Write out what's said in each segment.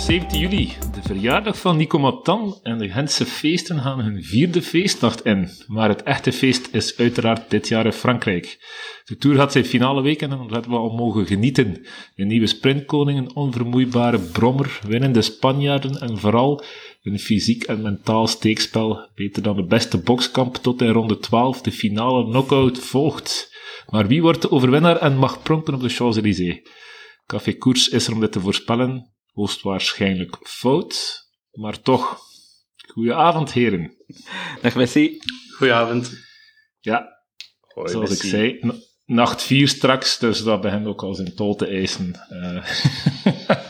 Vrijdagavond 17 juli, de verjaardag van Nico Matan en de Gentse feesten gaan hun vierde feestnacht in. Maar het echte feest is uiteraard dit jaar in Frankrijk. De Tour had zijn finale week en dan hebben we al mogen genieten. Een nieuwe sprintkoning, een onvermoeibare brommer, winnende Spanjaarden en vooral een fysiek en mentaal steekspel. Beter dan de beste bokskamp tot in ronde 12. De finale knockout volgt. Maar wie wordt de overwinnaar en mag pronken op de Champs-Élysées? Café Koers is er om dit te voorspellen. Hoogstwaarschijnlijk fout, maar toch. Goedenavond, heren. Dag Messi. Goedenavond. Ja, Hoi, zoals Messi. ik zei, nacht 4 straks, dus dat begint ook al zijn tol te eisen. Eh,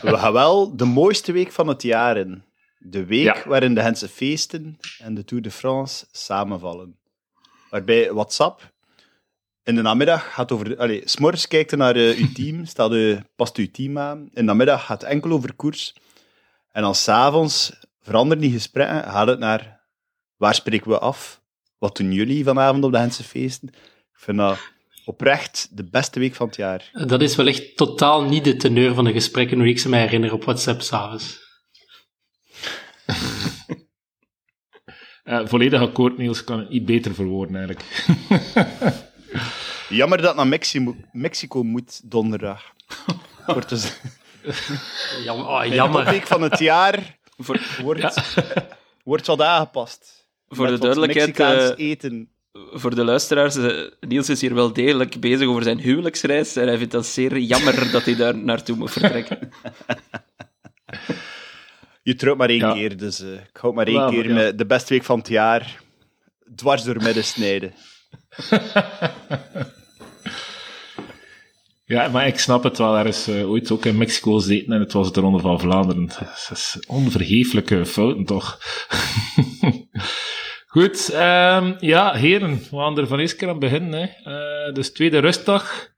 We gaan wel de mooiste week van het jaar in. De week Ja. waarin de Gentse feesten en de Tour de France samenvallen. Waarbij WhatsApp in de namiddag gaat over... Allee, s'morgens kijkt je naar eh, uw team, stelt je, past uw team aan. In de namiddag gaat het enkel over koers. En dan s'avonds veranderen die gesprekken, gaat het naar waar spreken we af? Wat doen jullie vanavond op de Gentse feesten? Ik vind dat oprecht de beste week van het jaar. Dat is wel echt totaal niet de teneur van de gesprekken hoe ik ze mij herinner op WhatsApp s'avonds. eh, volledig akkoord, Niels, kan het niet beter verwoorden eigenlijk. Jammer dat het naar Mexico, Mexico moet donderdag. Wordt dus Jam, oh, de jammer. week van het jaar Voor, wordt, wordt wat aangepast. voor de duidelijkheid, Mexicaans eh, eten. voor de luisteraars, eh, Niels is hier wel degelijk bezig over zijn huwelijksreis en hij vindt dat zeer jammer dat hij daar naartoe moet vertrekken. Je trouwt maar één Ja. keer, dus eh, ik hou maar één keer ja. met de beste week van het jaar dwars door midden snijden. Ja, maar ik snap het wel. Er is eh, ooit ook in Mexico gezeten en het was de Ronde van Vlaanderen. Dat is onvergeeflijke fouten, toch? Goed, ehm, ja, heren, we gaan er van eens keer aan beginnen. Hè. Eh, dus tweede rustdag.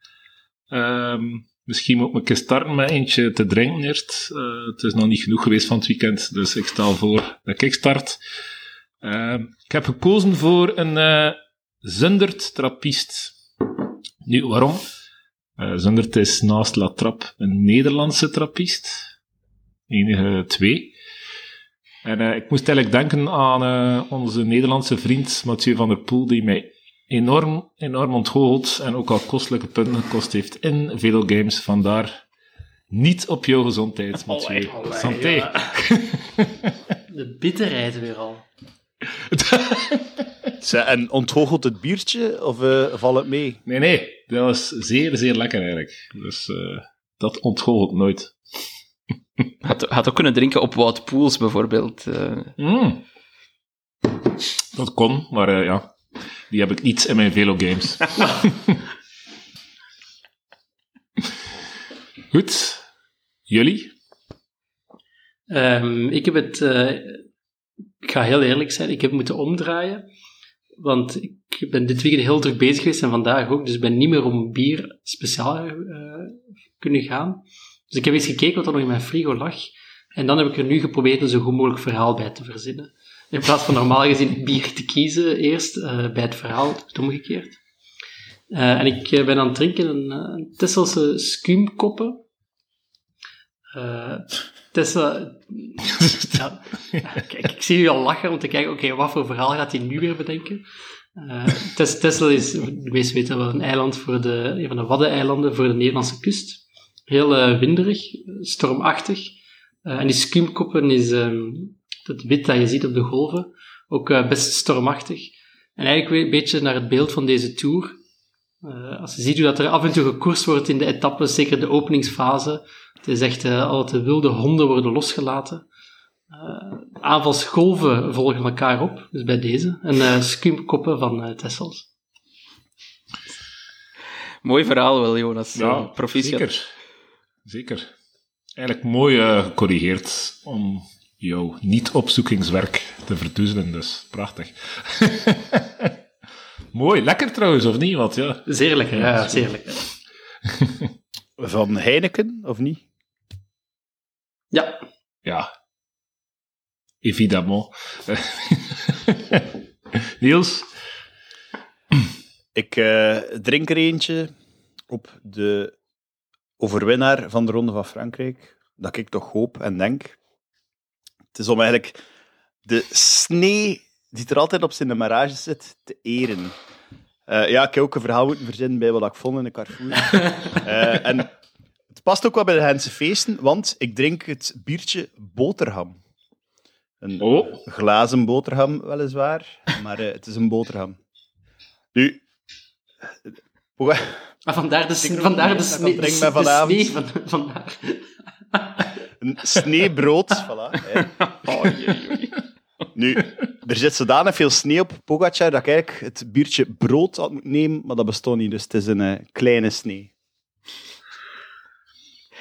Ehm, misschien moet ik een keer starten met eentje te drinken eerst. Eh, het is nog niet genoeg geweest van het weekend, dus ik stel voor dat ik start. Ehm, ik heb gekozen voor een zundert trappist. Nu, waarom? Eh Zundert is naast La Trappe een Nederlandse trappist. Enige twee. En eh, ik moest eigenlijk denken aan eh, onze Nederlandse vriend Mathieu van der Poel, die mij enorm, enorm ontgoocheld en ook al kostelijke punten gekost heeft in veel games. Vandaar niet op jouw gezondheid, Mathieu. Santé. ja. De bitterheid weer al. En ontgoochelt het biertje of eh, valt het mee? Nee, nee, dat was zeer, zeer lekker eigenlijk. Dus eh, dat ontgoochelt nooit. Had, had ook kunnen drinken op Wout Poels bijvoorbeeld. eh. Mm. Dat kon, maar eh, ja, die heb ik niet in mijn Velo Games. Goed, jullie? Ehm, ik heb het, eh, ik ga heel eerlijk zijn, ik heb moeten omdraaien. Want ik ben dit weekend heel druk bezig geweest en vandaag ook, dus ik ben niet meer om bier speciaal eh, kunnen gaan. Dus ik heb eens gekeken wat er nog in mijn frigo lag. En dan heb ik er nu geprobeerd een zo goed mogelijk verhaal bij te verzinnen. In plaats van normaal gezien bier te kiezen eerst eh, bij het verhaal, het omgekeerd. Eh, en ik ben aan het drinken een, Tesselse skuumkoppen. Eh Tessa... ja, kijk, ik zie u al lachen om te kijken, oké, wat voor verhaal gaat hij nu weer bedenken? Eh Tes- Texel is, de meesten weten wel, een eiland voor de, een van de Waddeneilanden voor de Nederlandse kust. Heel eh, winderig, stormachtig. Eh, en die skuumkoppen is ehm, dat wit dat je ziet op de golven, ook eh, best stormachtig. En eigenlijk weer een beetje naar het beeld van deze tour. Eh, als je ziet hoe dat er af en toe gekoerst wordt in de etappes, zeker de openingsfase, het is echt uh, altijd wilde honden worden losgelaten. Uh, aanvalsgolven volgen elkaar op, dus bij deze. En uh, van uh, Tessels. Mooi verhaal wel, Jonas. Ja, Uh, proficiat. zeker. Zeker. Eigenlijk mooi uh, gecorrigeerd om jouw niet-opzoekingswerk te verdoezelen, dus prachtig. mooi, lekker trouwens, of niet? Want, ja. Zeer lekker, ja, ja zeer lekker. Van Heineken, of niet? Ja. Ja. Évidemment. Niels? Ik uh, drink er eentje op de overwinnaar van de Ronde van Frankrijk. dat ik toch hoop en denk. Het is om eigenlijk de snee die er altijd op zijn demarrage zit, te eren. Eh, ja, ik heb ook een verhaal moeten verzinnen bij wat ik vond in de Carrefour. Eh, en past ook wel bij de Gentse feesten, want ik drink het biertje boterham. Een Oh. glazen boterham, weliswaar, maar eh, het is een boterham. Nu, Poga- Maar vandaar de, Ik sne- ook vandaar de, niet, sne, dat drink de, de snee van, vandaar. een sneebrood, voilà. hè. Nu, er zit zodanig veel sneeuw op Pogacar dat ik eigenlijk het biertje brood had moeten nemen, maar dat bestond niet, dus het is een eh, kleine snee.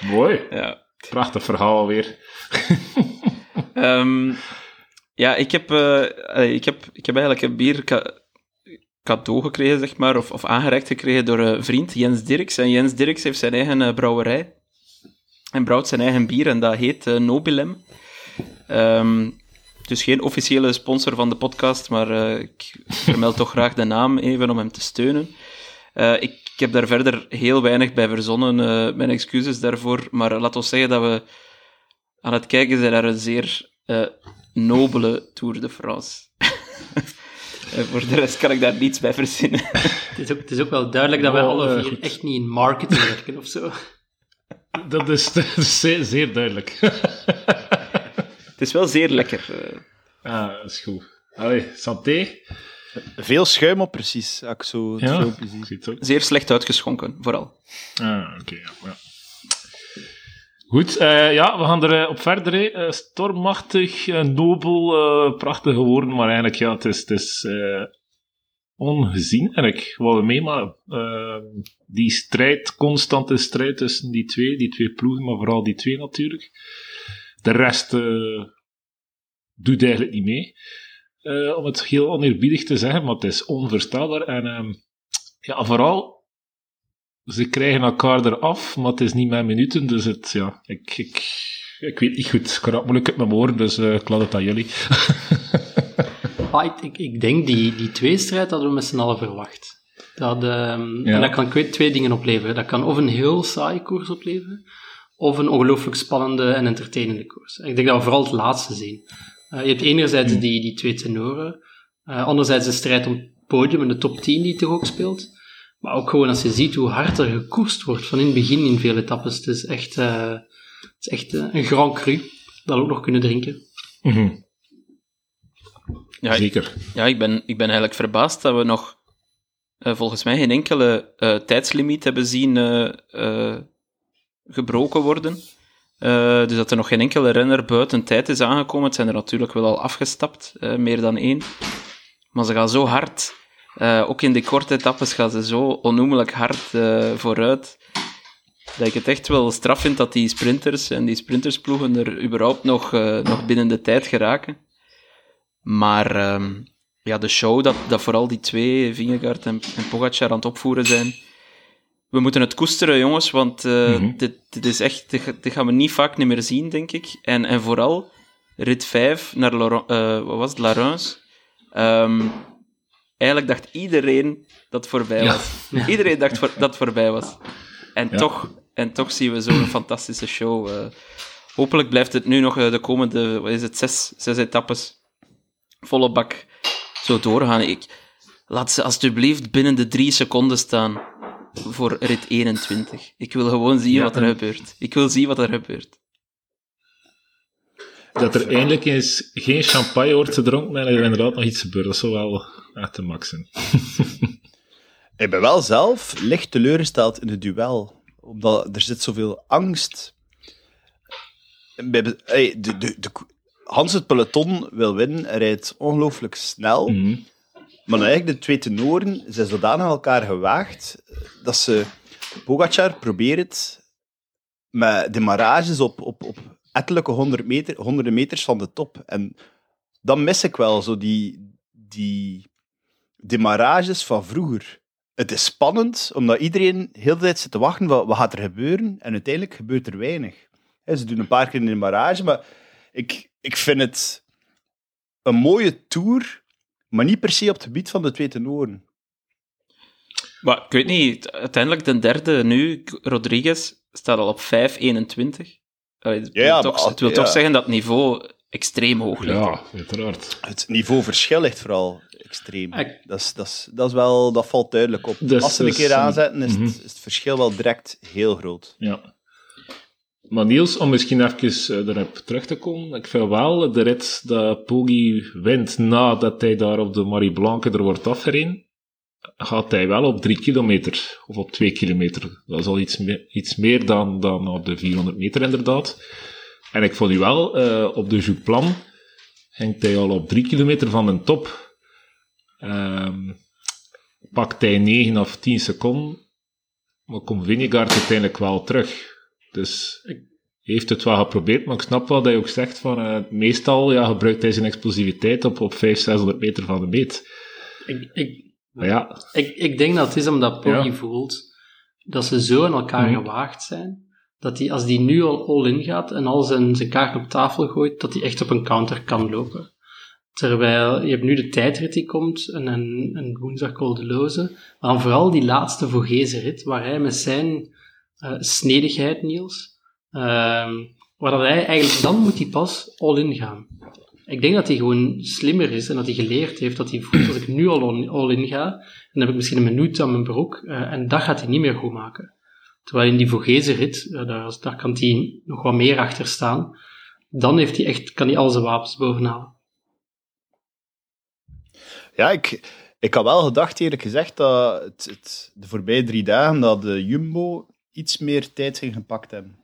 Mooi. Ja. Prachtig verhaal weer. Ehm, ja, ik heb, eh, ik, heb, ik heb eigenlijk een bier ca- cadeau gekregen, zeg maar, of, of aangereikt gekregen door een vriend, Jens Dirks. En Jens Dirks heeft zijn eigen eh, brouwerij. En brouwt zijn eigen bier en dat heet eh, Nobilem. Ehm, dus geen officiële sponsor van de podcast, maar eh, ik vermeld toch graag de naam even om hem te steunen. Eh, ik, ik heb daar verder heel weinig bij verzonnen, eh, mijn excuses daarvoor. Maar laat ons zeggen dat we aan het kijken zijn naar een zeer eh, nobele Tour de France. Eh, voor de rest kan ik daar niets bij verzinnen. Het is, ook, het is ook wel duidelijk dat wij Oh, alle vier goed. echt niet in marketing werken of zo. Dat is, dat is zeer, zeer duidelijk. Het is wel zeer lekker. ah, dat is goed. Allee, santé. Veel schuim op, precies, ik zo het Ja, zie. zeer slecht uitgeschonken, vooral. Ah, oké, ja, ja. Goed, eh, ja, we gaan er eh, op verder. Eh, stormachtig, nobel, eh, prachtige woorden, maar eigenlijk, ja, het is, het is eh, ongezien, eigenlijk, wat we meemaken. Die strijd, constante strijd tussen die twee, die twee ploegen, maar vooral die twee natuurlijk. De rest eh, doet eigenlijk niet mee. Eh, om het heel oneerbiedig te zeggen, maar het is onvoorstelbaar. En ehm, ja, vooral ze krijgen elkaar eraf, maar het is niet mijn minuten, dus het, ja, ik, ik, ik weet niet goed. Ik kan het moeilijk uit mijn woorden, dus eh, ik laat het aan jullie. Ah, ik, ik, ik denk die, die tweestrijd hadden we met z'n allen verwacht. Dat, ehm, Ja. En dat kan twee- dingen opleveren. Dat kan of een heel saaie koers opleveren, of een ongelooflijk spannende en entertainende koers. Ik denk dat we vooral het laatste zien. Eh, je hebt enerzijds die, die twee tenoren, eh, anderzijds de strijd om het podium en de top 10 die toch ook speelt. Maar ook gewoon als je ziet hoe hard er gekoerst wordt van in het begin in veel etappes. Het is echt, eh, het is echt een Grand Cru dat we ook nog kunnen drinken. Ja, ik, Zeker. ja ik, ben, ik ben eigenlijk verbaasd dat we nog eh, volgens mij geen enkele eh, tijdslimiet hebben zien eh, eh, gebroken worden. Eh, dus dat er nog geen enkele renner buiten tijd is aangekomen. Het zijn er natuurlijk wel al afgestapt, eh, meer dan één. Maar ze gaan zo hard. Eh, ook in de korte etappes gaan ze zo onnoemelijk hard vooruit. Dat ik het echt wel straf vind dat die sprinters en die sprintersploegen er überhaupt nog, nog binnen de tijd geraken. Maar ehm, ja, de show dat, dat vooral die twee, Vingegaard en, en Pogacar, aan het opvoeren zijn. We moeten het koesteren, jongens, want Mhm. dit, dit is echt, dit, dit gaan we niet vaak meer zien, denk ik. En, en vooral rit 5 naar Laurent, eh, wat was het, La Reims. Ehm, eigenlijk dacht iedereen dat het voorbij Ja. was. Iedereen dacht voor, dat het voorbij was. En, Ja. toch, en toch zien we zo'n fantastische show. eh. hopelijk blijft het nu nog de komende, wat is het, zes, zes etappes volle bak zo doorgaan. Ik, laat ze alsjeblieft binnen de drie seconden staan voor rit 21. Ik wil gewoon zien Ja, wat er en- gebeurt. Ik wil zien wat er gebeurt. Dat er eindelijk eens geen champagne wordt gedronken en er inderdaad nog iets gebeurt. Dat zou wel echt de max zijn. Ik ben wel zelf licht teleurgesteld in het duel. Omdat er zit zoveel angst. Hey, de, de, de, Hans het peloton wil winnen, rijdt ongelooflijk snel. Mhm. Maar eigenlijk de twee tenoren zijn zodanig elkaar gewaagd dat ze... Pogacar probeert het met demarages op, op, op ettelijke honderd meter, honderden meters van de top. En dan mis ik wel zo die, die demarages van vroeger. Het is spannend, omdat iedereen heel de tijd zit te wachten wat, gaat er gebeuren. En uiteindelijk gebeurt er weinig. Ze doen een paar keer een demarrage, maar ik, ik vind het een mooie tour, maar niet per se op het gebied van de twee tenoren. Maar ik weet niet, uiteindelijk de derde nu, Rodriguez, staat al op 5.21. Allee, het Ja, wil, ja, toch, het wil ja. toch zeggen dat het niveau extreem hoog ligt. Ja, uiteraard. Het niveauverschil ligt vooral extreem. Ik- Dat is, dat, is, dat, is wel, dat valt duidelijk op. Dus- Als ze een keer aanzetten, is, mhm. het, is het verschil wel direct heel groot. Ja. Maar Niels, om misschien even eh, terug te komen. Ik vind wel de rit dat Poggi wint nadat hij daar op de Marie Blanque er wordt afgereden. Gaat hij wel op drie kilometer, of op twee kilometer. Dat is al iets, meer, dan, dan op de 400 meter inderdaad. En ik vond u wel, eh, op de Jouplan ging hij al op drie kilometer van de top. Ehm pakt hij 9 of 10 seconden, maar komt Vingegaard uiteindelijk wel terug. Dus hij heeft het wel geprobeerd, maar ik snap wel dat je ook zegt van eh, meestal ja, gebruikt hij zijn explosiviteit op, op 500, 600 meter van de meet. Ik, ik, ja, ik, ik denk dat het is omdat Poggi Ja. voelt dat ze zo in elkaar Mhm. gewaagd zijn, dat hij als die nu al all-in gaat en al zijn, zijn kaart op tafel gooit, dat hij echt op een counter kan lopen. Terwijl je hebt nu de tijdrit die komt en een, een woensdag Col de Loze, maar dan vooral die laatste Vogese rit, waar hij met zijn eh, snedigheid, Niels, dat hij eigenlijk, dan moet hij pas all-in gaan. Ik denk dat hij gewoon slimmer is en dat hij geleerd heeft dat hij voelt als ik nu al all-in ga, dan heb ik misschien een minuut aan mijn broek eh, en dat gaat hij niet meer goed maken. Terwijl in die Vogese rit, eh, daar, daar kan hij nog wat meer achter staan. Dan heeft hij echt, kan hij al zijn wapens bovenhalen. Ja, ik, ik had wel gedacht, eerlijk gezegd, dat het, het, de voorbije drie dagen dat de Jumbo iets meer tijd ging gepakt hebben.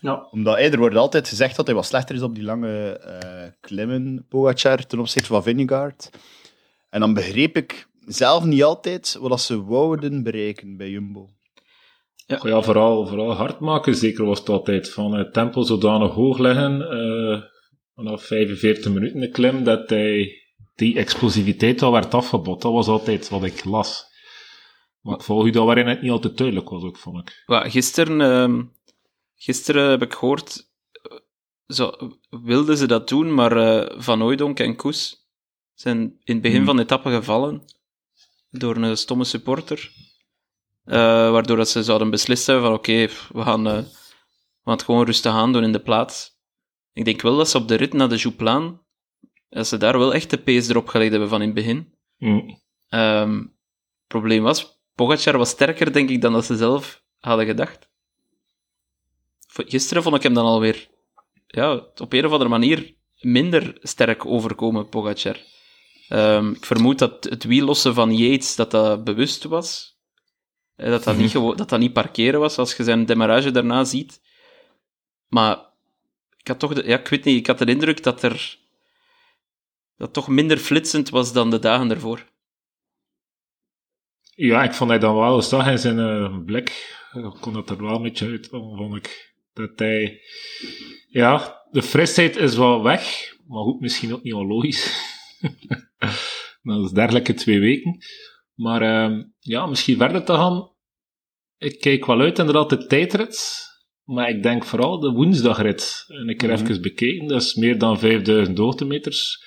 Ja, Omdat hey, er wordt altijd gezegd dat hij wat slechter is op die lange eh, klimmen, Pogacar, ten opzichte van Vingegaard. En dan begreep ik zelf niet altijd wat dat ze wouden bereiken bij Jumbo. ja vooral, vooral hard maken, zeker was het altijd van het tempo zodanig hoog leggen, eh, vanaf 45 minuten de klim, dat hij die explosiviteit al werd afgebod. Dat was altijd wat ik las. Maar ik volg u dat waarin het niet altijd duidelijk was, ook, vond ik. Gisteren, ehm, gisteren heb ik gehoord, eh, zo, wilden ze dat doen, maar eh, Van Ooydonk en Koes zijn in het begin Hmm. van de etappe gevallen door een stomme supporter. Eh, waardoor dat ze zouden beslist hebben van oké, we, gaan, we gaan het gewoon rustig aan doen in de plaats. Ik denk wel dat ze op de rit naar de Jouplaan, dat ze daar wel echt de pace erop gelegd hebben van in het begin. Mm. Ehm, het probleem was, Pogacar was sterker, denk ik, dan dat ze zelf hadden gedacht. Gisteren vond ik hem dan alweer ja, op een of andere manier minder sterk overkomen, Pogacar. Ehm, ik vermoed dat het wiellossen van Yates dat dat bewust was. Eh, Dat dat, niet gewo- dat dat niet parkeren was, als je zijn demarrage daarna ziet. Maar ik had toch de, ja, ik weet niet, ik had de indruk dat er dat toch minder flitsend was dan de dagen ervoor. Ja, ik vond hij dan wel, zag in zijn eh, blik, kon het er wel een beetje uit, vond ik. Dat hij, ja, de frisheid is wel weg, maar goed, misschien ook niet wel logisch. dat is dergelijke twee weken. Maar ehm, ja, misschien verder te gaan. Ik kijk wel uit inderdaad de tijdrit, maar ik denk vooral de woensdagrit. En ik heb Mhm. even bekeken, dat is meer dan 5000 hoogtemeters.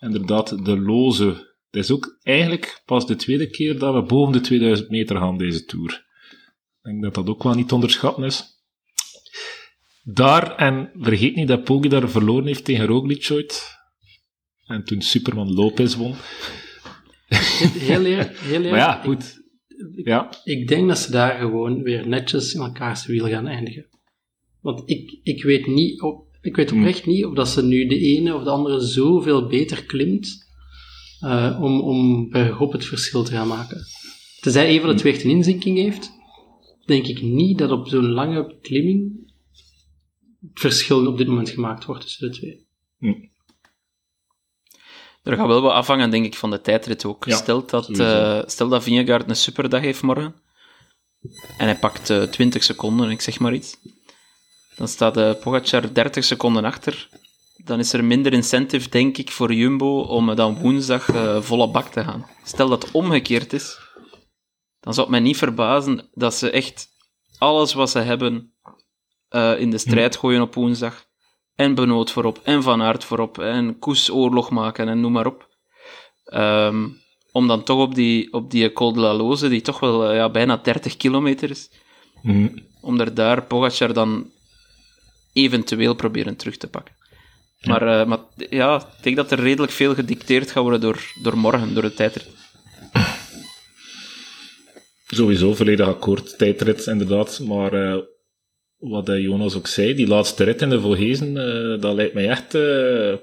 Inderdaad, de loze. Het is ook eigenlijk pas de tweede keer dat we boven de 2000 meter gaan deze Tour. Ik denk dat dat ook wel niet te onderschatten is. Daar, en vergeet niet dat Poggi daar verloren heeft tegen Roglic ooit. En toen Superman Lopez won. heel eerlijk. Heel eerlijk Maar ja, ik- goed. Ja, Ik denk dat ze daar gewoon weer netjes in elkaars wiel gaan eindigen. Want ik, ik weet niet, op, ik weet Hmm. oprecht niet of dat ze nu de ene of de andere zoveel beter klimt eh, om, om bergop het verschil te gaan maken. Tenzij een van de twee echt een inzinking heeft, denk ik niet dat op zo'n lange klimming het verschil op dit moment gemaakt wordt tussen de twee. Er gaat wel wat afhangen, denk ik, van de tijdrit ook. Ja, stel, dat, eh stel dat Vingegaard een superdag heeft morgen, en hij pakt eh 20 seconden, ik zeg maar iets, dan staat de Pogacar 30 seconden achter. Dan is er minder incentive, denk ik, voor Jumbo om dan woensdag eh, volle bak te gaan. Stel dat het omgekeerd is, dan zou het mij niet verbazen dat ze echt alles wat ze hebben eh, in de strijd gooien op woensdag. En Benoot voorop, en Van Aert voorop, en Koes oorlog maken, en noem maar op. Ehm, om dan toch op die, op die Col de la Loze, die toch wel eh, ja, bijna 30 kilometer is, Mhm. om er daar Pogacar dan eventueel proberen terug te pakken. Maar, eh, maar ja, ik denk dat er redelijk veel gedicteerd gaat worden door, door morgen, door de tijdrit. Sowieso volledig akkoord, tijdrit inderdaad. Maar eh, wat eh, Jonas ook zei, die laatste rit in de Volgezen, dat lijkt mij echt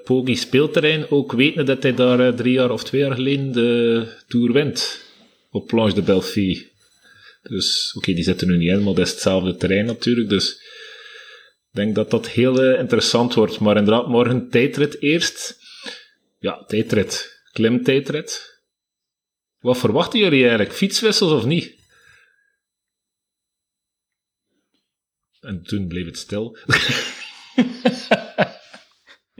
Poggi speelterrein. Ook weten dat hij daar drie jaar of twee jaar geleden de Tour wint. Op Planche de Belfi. Dus, oké, die zitten nu niet in, maar dat is hetzelfde terrein natuurlijk. Dus denk dat dat heel eh, interessant wordt. Maar inderdaad, morgen tijdrit eerst. Ja, tijdrit. Klimtijdrit. Wat verwachten jullie eigenlijk? Fietswissels of niet? En toen bleef het stil.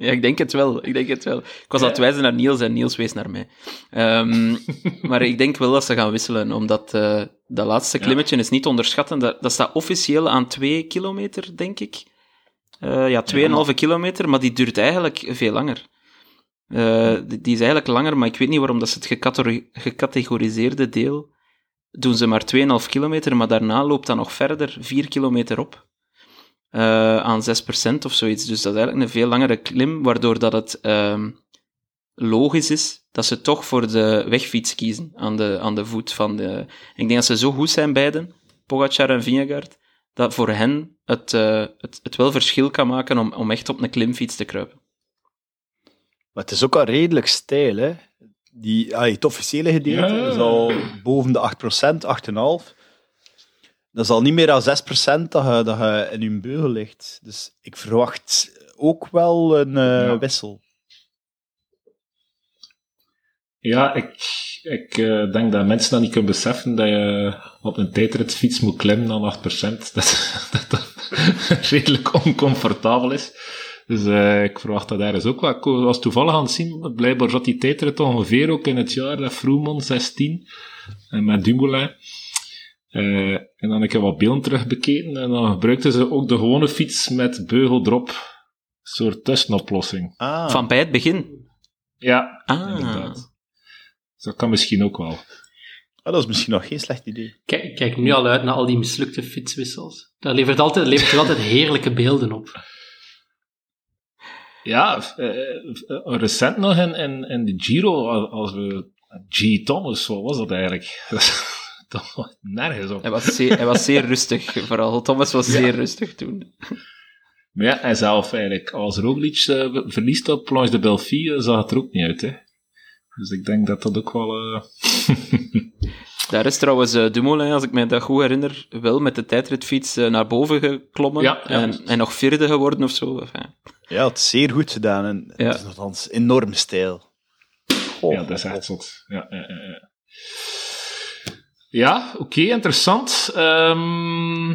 Ja, ik denk het wel. Ik denk het wel. Ik was aan het wijzen naar Niels en Niels wees naar mij. Ehm, maar ik denk wel dat ze gaan wisselen, omdat eh, dat laatste klimmetje is niet te onderschatten. Dat, dat staat officieel aan 2 kilometer, denk ik. Eh, ja, 2,5 kilometer, maar die duurt eigenlijk veel langer. Eh, die, die is eigenlijk langer, maar ik weet niet waarom dat ze het gecategori- gecategoriseerde deel doen ze maar 2,5 kilometer, maar daarna loopt dat nog verder 4 kilometer op. eh, aan 6% of zoiets. Dus dat is eigenlijk een veel langere klim, waardoor dat het ehm, logisch is dat ze toch voor de wegfiets kiezen aan de, aan de voet van de... Ik denk dat ze zo goed zijn, beiden, Pogacar en Vingegaard, dat voor hen het, eh, het, het wel verschil kan maken om, om echt op een klimfiets te kruipen. Maar het is ook al redelijk stijl, hè. Die, allee, het officiële gedeelte Ja. is al boven de 8%, 8,5%. Dat is al niet meer dan 6% dat je, dat je in je beugel ligt. Dus ik verwacht ook wel een eh, Ja. wissel. Ja, ik, ik eh, denk dat mensen dat niet kunnen beseffen dat je op een tijdritfiets moet klimmen aan 8%. Dat, dat dat redelijk oncomfortabel is. Dus eh, ik verwacht dat daar is ook wel. Ik was toevallig aan het zien, blijkbaar zat die tijdrit ongeveer ook in het jaar dat Froomon 16 en met Dumoulin. Eh, en dan heb ik wat beelden terugbekeken en dan gebruikten ze ook de gewone fiets met beugel erop. Een soort tussenoplossing. Ah, Van bij het begin. Ja, Ah. inderdaad. Dus dat kan misschien ook wel. ah, dat is misschien nog geen slecht idee. Kijk, kijk nu al uit naar al die mislukte fietswissels. Dat levert, altijd, levert er altijd heerlijke beelden op. Ja, eh, eh, recent nog in, in, in de Giro, als- we... G. Thomas, wat was dat eigenlijk? Dat was nergens op. Hij was zeer, hij was zeer rustig, vooral. Thomas was zeer rustig toen. Maar ja, hij zelf eigenlijk, als Roglic eh, verliest op Planche de Belfi, eh, zag het er ook niet uit, hè. Dus ik denk dat dat ook wel... eh, Daar is trouwens eh, Dumoulin, als ik me dat goed herinner, wel met de tijdritfiets eh, naar boven geklommen Ja, ja. en, en nog vierde geworden of zo. Enfin, Ja, het is zeer goed gedaan. En Ja. Het is nogthans enorm stijl. Goh, ja, dat is echt zot. Ja, ja, ja, ja. Ja, oké, interessant. Ehm,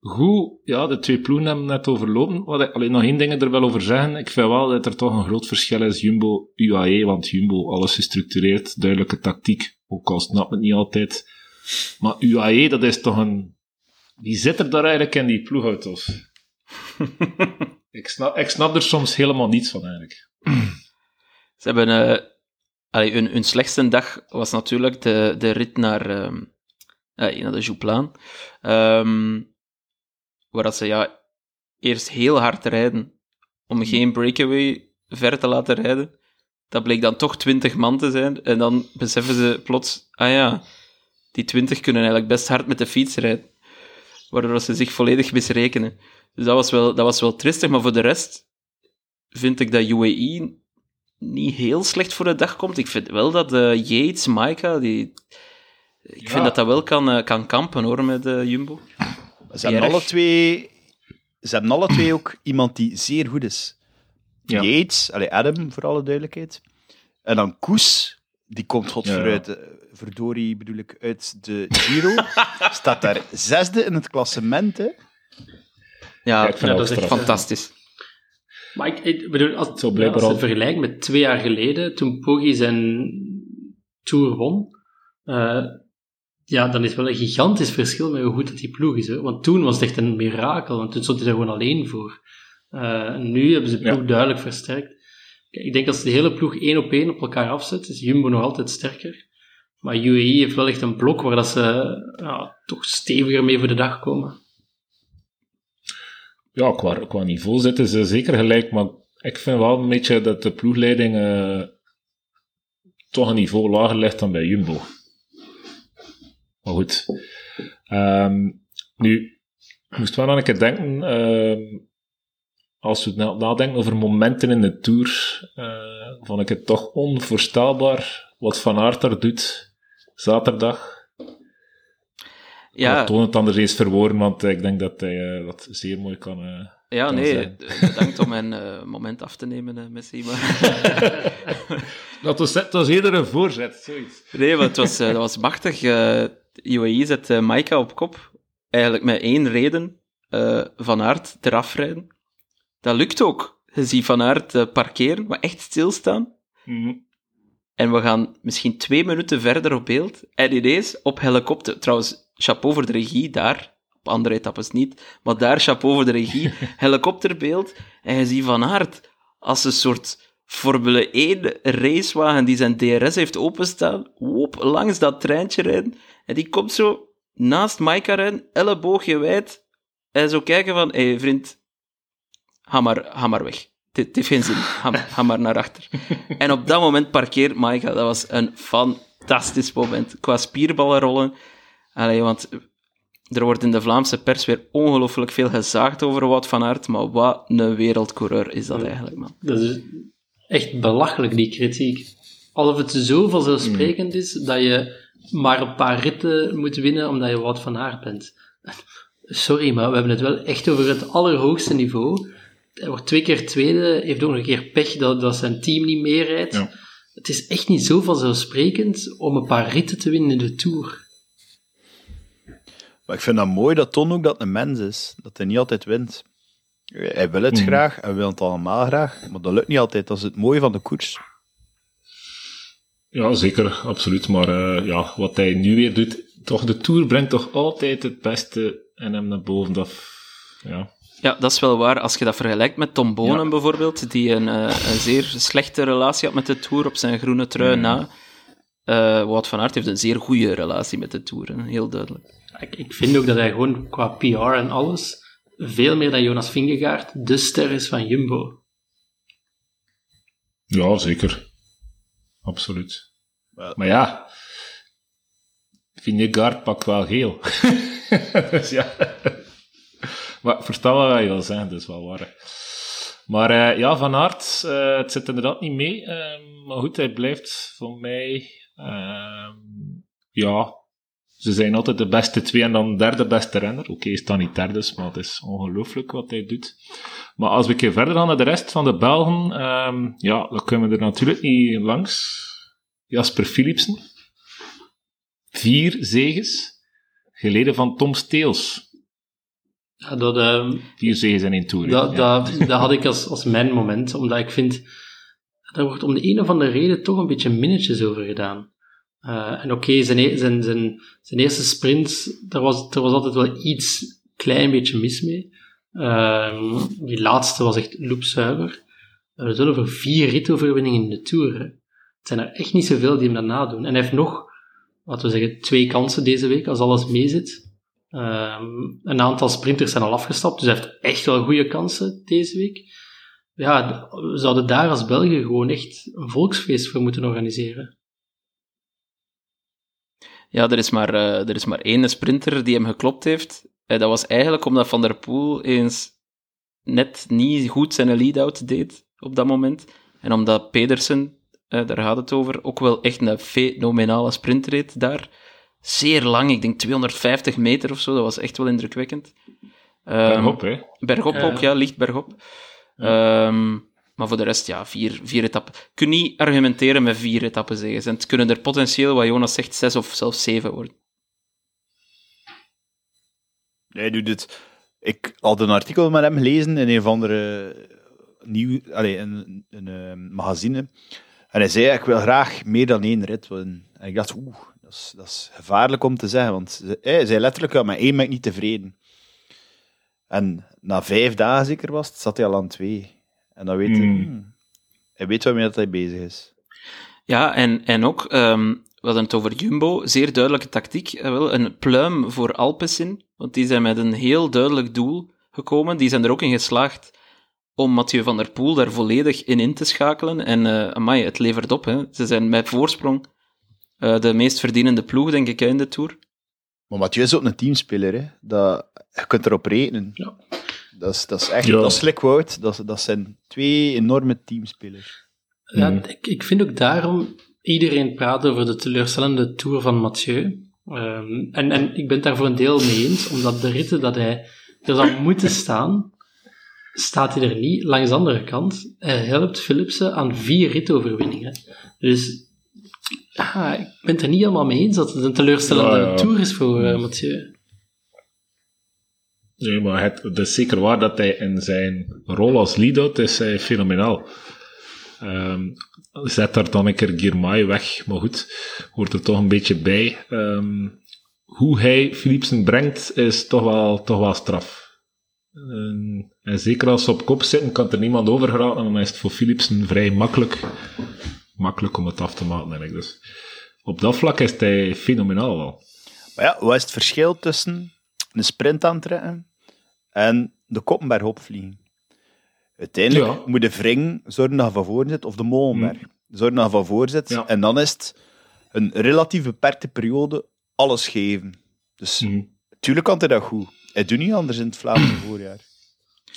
goed, ja, de twee ploegen hebben net overlopen. Wat ik alleen nog één ding er wel over zeggen. Ik vind wel dat er toch een groot verschil is Jumbo-UAE, want Jumbo, alles gestructureerd, duidelijke tactiek, ook al snap het niet altijd. Maar UAE, dat is toch een... Wie zit er daar eigenlijk in die ploegauto's? ik, snap, ik snap er soms helemaal niets van, eigenlijk. Ze hebben... eh, allee, hun, hun slechtste dag was natuurlijk de, de rit naar, ehm, eh, naar de Jouplaan. Ehm, waar dat ze ja, eerst heel hard rijden om geen breakaway ver te laten rijden. Dat bleek dan toch 20 man te zijn. En dan beseffen ze plots, ah ja, die 20 kunnen eigenlijk best hard met de fiets rijden. Waardoor ze zich volledig misrekenen. Dus dat was wel, dat was wel tristig, maar voor de rest vind ik dat UAE niet heel slecht voor de dag komt. Ik vind wel dat eh Yates, Maika, die... Ik Ja. vind dat dat wel kan, eh, kan kampen, hoor, met eh, Jumbo. Ze hebben, alle twee, ze hebben alle twee ook iemand die zeer goed is. Ja. Yates, allee, Adam voor alle duidelijkheid. En dan Koes, die komt god Ja. vooruit, eh, verdorie bedoel ik, uit de Giro. staat daar zesde in het klassement. Hè. Ja, dat is echt fantastisch. Maar ik, ik bedoel, als, Zo ja, als je het vergelijkt met twee jaar geleden, toen Poggi zijn Tour won, eh, ja, dan is wel een gigantisch verschil met hoe goed dat die ploeg is. Hè? Want toen was het echt een mirakel, want toen stond hij er gewoon alleen voor. Eh, nu hebben ze de ploeg Ja. duidelijk versterkt. Ik denk als de hele ploeg één op één op elkaar afzet, is Jumbo nog altijd sterker. Maar UAE heeft wel echt een blok waar dat ze ja, toch steviger mee voor de dag komen. ja, qua, qua niveau zitten ze zeker gelijk, maar ik vind wel een beetje dat de ploegleiding uh, toch een niveau lager ligt dan bij Jumbo. Maar goed. Um, nu, moest wel aan een keer denken, uh, als we nadenken over momenten in de Tour, uh, vond ik het toch onvoorstelbaar wat Van Aert daar doet zaterdag. Ja. Toon het anders eens verwoorden, want ik denk dat hij uh, dat zeer mooi kan. Uh, ja, nee, bedankt om mijn uh, moment af te nemen, uh, Messi. Maar... dat, was, dat was eerder een voorzet, zoiets. Nee, maar het was, dat was machtig. UAE zet Maika op kop, eigenlijk met één reden, Van Aert eraf rijden. Dat lukt ook. Je ziet Van Aert parkeren, maar echt stilstaan. Mm En we gaan misschien twee minuten verder op beeld. En ineens op helikopter. Trouwens, chapeau voor de regie daar. Op andere etappes niet. Maar daar chapeau voor de regie. Helikopterbeeld. En je ziet Van Aert als een soort Formule 1 racewagen die zijn DRS heeft openstaan. Op, langs dat treintje rijden. En die komt zo naast Maika rijden, elleboogje wijd. En zo kijken van, hé hey, vriend, ga maar, ga maar weg. Dit heeft geen zin. Ga, ga, maar naar achter. En op dat moment parkeert Maika. Dat was een fantastisch moment. Qua spierballen rollen. Allee, want er wordt in de Vlaamse pers weer ongelooflijk veel gezaagd over Wout van Aert, maar wat een wereldcoureur is dat eigenlijk, man. Dat is echt belachelijk, die kritiek. Alsof het zo vanzelfsprekend is dat je maar een paar ritten moet winnen omdat je Wout van Aert bent. Sorry, maar we hebben het wel echt over het allerhoogste niveau. Hij wordt twee keer tweede, heeft ook nog een keer pech dat, dat zijn team niet meerijdt. Ja. Het is echt niet zo vanzelfsprekend om een paar ritten te winnen in de Tour. Maar ik vind dat mooi dat Ton ook dat een mens is. Dat hij niet altijd wint. Hij wil het mm. graag, hij wil het allemaal graag, maar dat lukt niet altijd. Dat is het mooie van de koers. Ja, zeker, absoluut. Maar uh, ja, wat hij nu weer doet, toch, de Tour brengt toch altijd het beste in hem naar boven. Dat, ja. ja, dat is wel waar. Als je dat vergelijkt met Tom Bonen bijvoorbeeld, die een, uh, een zeer slechte relatie had met de Tour op zijn groene trui mm. na. Uh, Wout van Aert heeft een zeer goede relatie met de Tour, heel duidelijk. Ik, ik vind ook dat hij gewoon qua PR en alles veel meer dan Jonas Vingegaard de ster is van Jumbo. Ja, zeker. Absoluut. Maar ja, Vingegaard pakt wel geel. dus ja. Maar wat je wil zeggen, dat is wel waar. Maar uh, ja, Van Aert, uh, het zit inderdaad niet mee. Uh, maar goed, hij blijft voor mij... Ehm, ja, ze zijn altijd de beste twee en dan derde beste renner. Oké, okay, is dan niet derde, maar het is ongelooflijk wat hij doet. Maar als we een keer verder gaan naar de rest van de Belgen, um, ja, dan kunnen we er natuurlijk niet langs. Jasper Philipsen. Vier zegens. Geleden van Tom Steels. Ja, dat, um, Vier zegens in één toer. Dat, ja. dat, dat, had ik als, als mijn moment, omdat ik vind, daar wordt om de een of andere reden toch een beetje minnetjes over gedaan. Uh, en oké, zijn, e-, zijn, zijn, zijn eerste sprint, daar was, er was altijd wel iets klein beetje mis mee. Uh, die laatste was echt loopzuiver. We zullen over vier ritoverwinningen in de Tour. Het zijn er echt niet zoveel die hem daarna doen. En hij heeft nog, laten we zeggen, twee kansen deze week, als alles meezit. Uh, een aantal sprinters zijn al afgestapt, dus hij heeft echt wel goede kansen deze week. Ja, we zouden daar als België gewoon echt een volksfeest voor moeten organiseren. Ja, er is maar, uh, er is maar één sprinter die hem geklopt heeft. Uh, dat was eigenlijk omdat Van der Poel eens net niet goed zijn lead-out deed op dat moment. En omdat Pedersen, uh, daar gaat het over, ook wel echt een fenomenale sprint reed daar. Zeer lang, ik denk 250 meter of zo, dat was echt wel indrukwekkend. Um, bergop, hè? Bergop ook, ja, licht bergop. Ja. Um, maar voor de rest, ja, vier, vier etappen. Kun niet argumenteren met vier etappen zeggen. Het kunnen er potentieel, wat Jonas zegt, zes of zelfs zeven worden. Nee, doet het. Ik had een artikel met hem gelezen in een of andere nieuw, allez, een, een, een magazine. En hij zei, ik wil graag meer dan één rit. En ik dacht, oeh, dat is, dat gevaarlijk om te zeggen. Want hij zei letterlijk, ja, met één ben ik niet tevreden. En na vijf dagen zeker was het, zat hij al aan twee. En dan weet hij, mm. hmm, hij weet waarmee dat hij bezig is. Ja, en, en ook, um, we hadden het over Jumbo, zeer duidelijke tactiek. Eh, wel, een pluim voor Alpecin, want die zijn met een heel duidelijk doel gekomen. Die zijn er ook in geslaagd om Mathieu van der Poel daar volledig in in te schakelen. En uh, amai, het levert op. Hè. Ze zijn met voorsprong uh, de meest verdienende ploeg, denk ik, in de Tour. Maar Mathieu is ook een teamspeler. Hè. Dat, je kunt erop rekenen. Ja. Dat, is, dat is echt... Dat is. Dat, dat zijn twee enorme teamspelers. Ja, mm. ik, ik vind ook daarom... Iedereen praat over de teleurstellende Tour van Mathieu. Um, en, en ik ben het daar voor een deel mee eens, omdat de ritten dat hij er zou moeten staan, staat hij er niet. Langs de andere kant, hij helpt Philipsen aan vier ritoverwinningen. Dus ah, ik ben het er niet helemaal mee eens dat het een teleurstellende ja, ja. tour is voor uh, Mathieu. Nee, maar het, is zeker waar dat hij in zijn rol als lead-out is hij fenomenaal. Um, zet daar dan een keer Girmay weg, maar goed, hoort er toch een beetje bij. Um, hoe hij Philipsen brengt, is toch wel, toch wel straf. En, en, zeker als ze op kop zitten, kan er niemand over geraken, dan is het voor Philipsen vrij makkelijk, makkelijk om het af te maken. Dus op dat vlak is hij fenomenaal wel. Maar ja, wat is het verschil tussen een sprint aantrekken en de Koppenberg opvliegen? Uiteindelijk ja. moet de Vring zorgen dat je van voor zit, of de Molenberg. Hmm. Zorgen dat je van voor zit. Ja. En dan is het een relatief beperkte periode alles geven. Dus mm. tuurlijk kan hij dat goed. Hij doet niet anders in het Vlaamse voorjaar.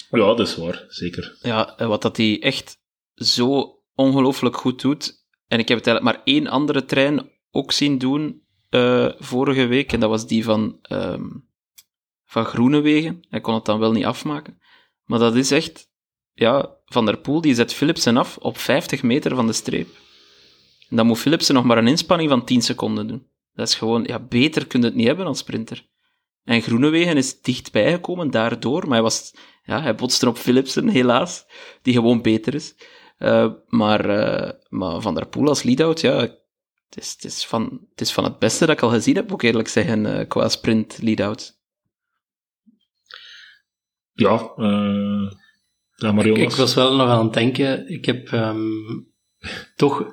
Ja, dat is waar, zeker. Ja, wat dat hij echt zo ongelooflijk goed doet. En ik heb het eigenlijk maar één andere trein ook zien doen uh, vorige week. En dat was die van, um, van Groenewegen. Hij kon het dan wel niet afmaken. Maar dat is echt... Ja, Van der Poel die zet Philipsen af op 50 meter van de streep. En dan moet Philipsen nog maar een inspanning van 10 seconden doen. Dat is gewoon, ja, beter kun je het niet hebben als sprinter. En Groenewegen is dichtbij gekomen daardoor, maar hij, was, ja, hij botste op Philipsen, helaas, die gewoon beter is. Uh, maar, uh, maar Van der Poel als lead-out, ja, het is, het, is van, het is van het beste dat ik al gezien heb, ook eerlijk zeggen, uh, qua sprint lead-out. Ja, uh, ja ik, ik, was wel nog aan het denken, ik heb um, toch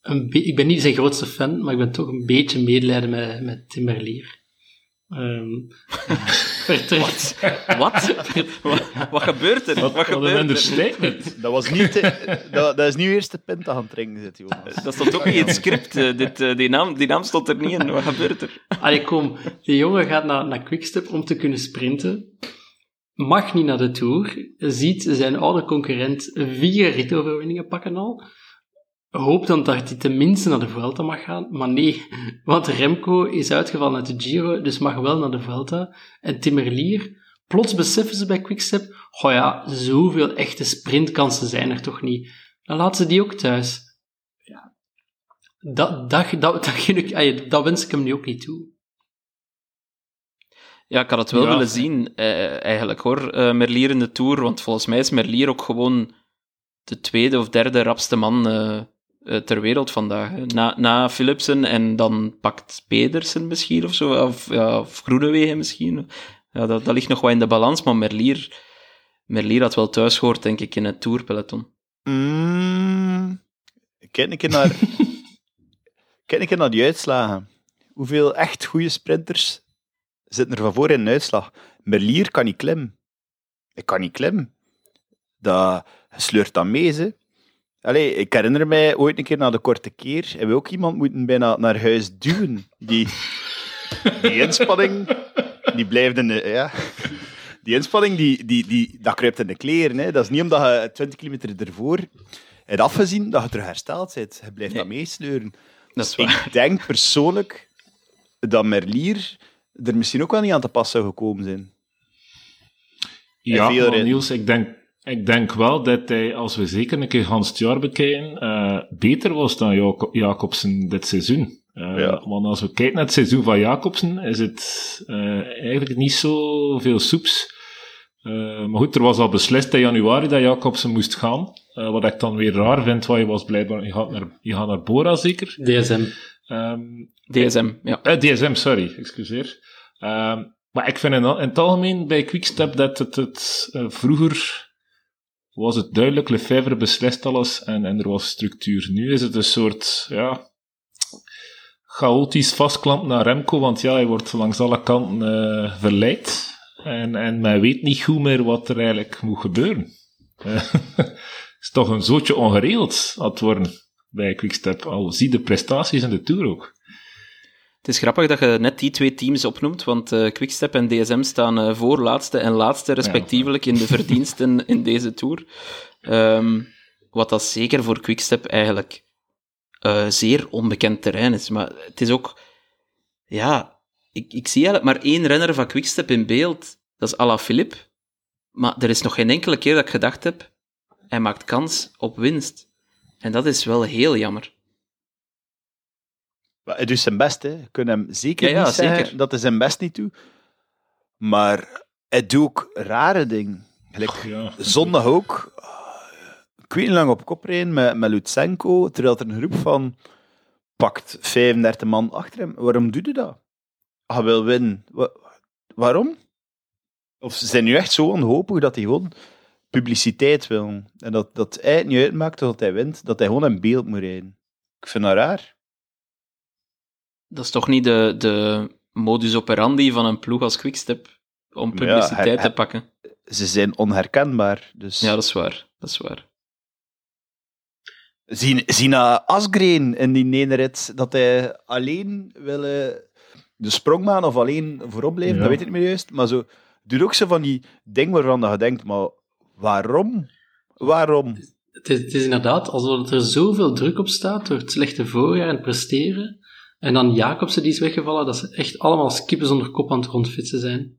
een ik ben niet zijn grootste fan, maar ik ben toch een beetje medelijden met, met Timberlier. Um, Wat? Wat? wat? gebeurt er? Wat, wat gebeurt er? Dat, was niet dat, dat is niet eerst de pint aan het drinken zit, jongens. Dat stond ook niet in het script. Uh, dit, uh, die, naam, die naam stond er niet in. Wat gebeurt er? Allee, kom. Die jongen gaat naar, naar Quickstep om te kunnen sprinten. Mag niet naar de Tour. Ziet zijn oude concurrent vier ritoverwinningen pakken al hoop dan dat hij tenminste naar de Vuelta mag gaan. Maar nee, want Remco is uitgevallen uit de Giro, dus mag wel naar de Vuelta. En Timmerlier, plots beseffen ze bij Quickstep, oh ja, zoveel echte sprintkansen zijn er toch niet. Dan laten ze die ook thuis. Ja, dat, dat, dat, dat, dat wens ik hem nu ook niet toe. Ja, ik had het wel ja. willen zien, eh, eigenlijk hoor, uh, Merlier in de Tour, want volgens mij is Merlier ook gewoon de tweede of derde rapste man uh, uh, ter wereld vandaag. Na, na Philipsen en dan pakt Pedersen misschien of zo, of, ja, of Groenewegen misschien. Ja, dat, dat ligt nog wel in de balans, maar Merlier, Merlier had wel thuis gehoord, denk ik, in het tourpeloton. Mm, kijk een keer naar... kijk een keer naar die uitslagen. Hoeveel echt goede sprinters zitten er van voor in een uitslag? Merlier kan niet klimmen. Ik kan niet klimmen. Dat sleurt dan mee, ze. Allee, ik herinner mij ooit een keer na de korte keer, hebben we ook iemand moeten bijna naar huis duwen. Die, die inspanning, die blijft in de... Ja. Die inspanning, die, die, die, dat kruipt in de kleren. Hè. Dat is niet omdat je 20 kilometer ervoor hebt afgezien dat je terug hersteld bent. Je blijft nee. dat meesleuren. Dat is waar. Ik denk persoonlijk dat Merlier er misschien ook wel niet aan te pas zou gekomen zijn. Ja, maar Niels, ik denk ik denk wel dat hij, als we zeker een keer Hans het jaar bekijken, uh, beter was dan Jaco Jacobsen dit seizoen. Uh, ja. Want als we kijken naar het seizoen van Jacobsen, is het uh, eigenlijk niet zo veel soeps. maar goed, er was al beslist in januari dat Jacobsen moest gaan. wat ik dan weer raar vind, want je was blijkbaar, je gaat naar, je gaat naar Bora zeker? DSM. Um, DSM, ja. DSM, sorry, excuseer. Um, maar ik vind in, in het algemeen bij Quickstep dat het, het vroeger was het duidelijk, Lefebvre beslist alles en, en er was structuur. Nu is het een soort, ja, chaotisch vastklamp naar Remco, want ja, hij wordt langs alle kanten uh, verleid. En, en men weet niet goed meer wat er eigenlijk moet gebeuren. Het is toch een zootje ongeregeld aan het worden bij Quickstep. Al zie de prestaties in de Tour ook. Het is grappig dat je net die twee teams opnoemt, want uh, Quickstep en DSM staan uh, voor laatste en laatste respectievelijk in de verdiensten in deze Tour. Um, wat dat zeker voor Quickstep eigenlijk uh, zeer onbekend terrein is. Maar het is ook... Ja, ik, ik zie eigenlijk maar één renner van Quickstep in beeld. Dat is Alaphilippe. Maar er is nog geen enkele keer dat ik gedacht heb, hij maakt kans op winst. En dat is wel heel jammer. Maar hij doet zijn best, hè. Je kunt hem zeker ja, ja, niet zeggen zeker. dat hij zijn best niet doet. Maar hij doet ook rare dingen. Gelijk, ja. Zondag ook. Ik weet niet lang op kop rijden met, met Lutsenko, terwijl er een groep van pakt 35 man achter hem. Waarom doet hij dat? Hij wil winnen. waarom? Of ze zijn nu echt zo onhopig dat hij gewoon publiciteit wil. En dat, dat hij het niet uitmaakt dat hij wint, dat hij gewoon een beeld moet rijden. Ik vind dat raar. Dat is toch niet de, de modus operandi van een ploeg als Quickstep om publiciteit te pakken? Ze zijn onherkenbaar. Dus... Ja, dat is waar. Dat is waar. Zie, naar Asgreen in die ene rit, dat hij alleen wil de sprongmaan of alleen voorop blijven, dat weet ik niet meer juist. Maar zo, doet ook zo van die dingen waarvan je denkt, maar waarom? Waarom? Het is, het is inderdaad alsof er zoveel druk op staat door het slechte voorjaar en presteren. En dan Jacobsen die is weggevallen, dat ze echt allemaal skippen zonder kop aan het rondfietsen zijn.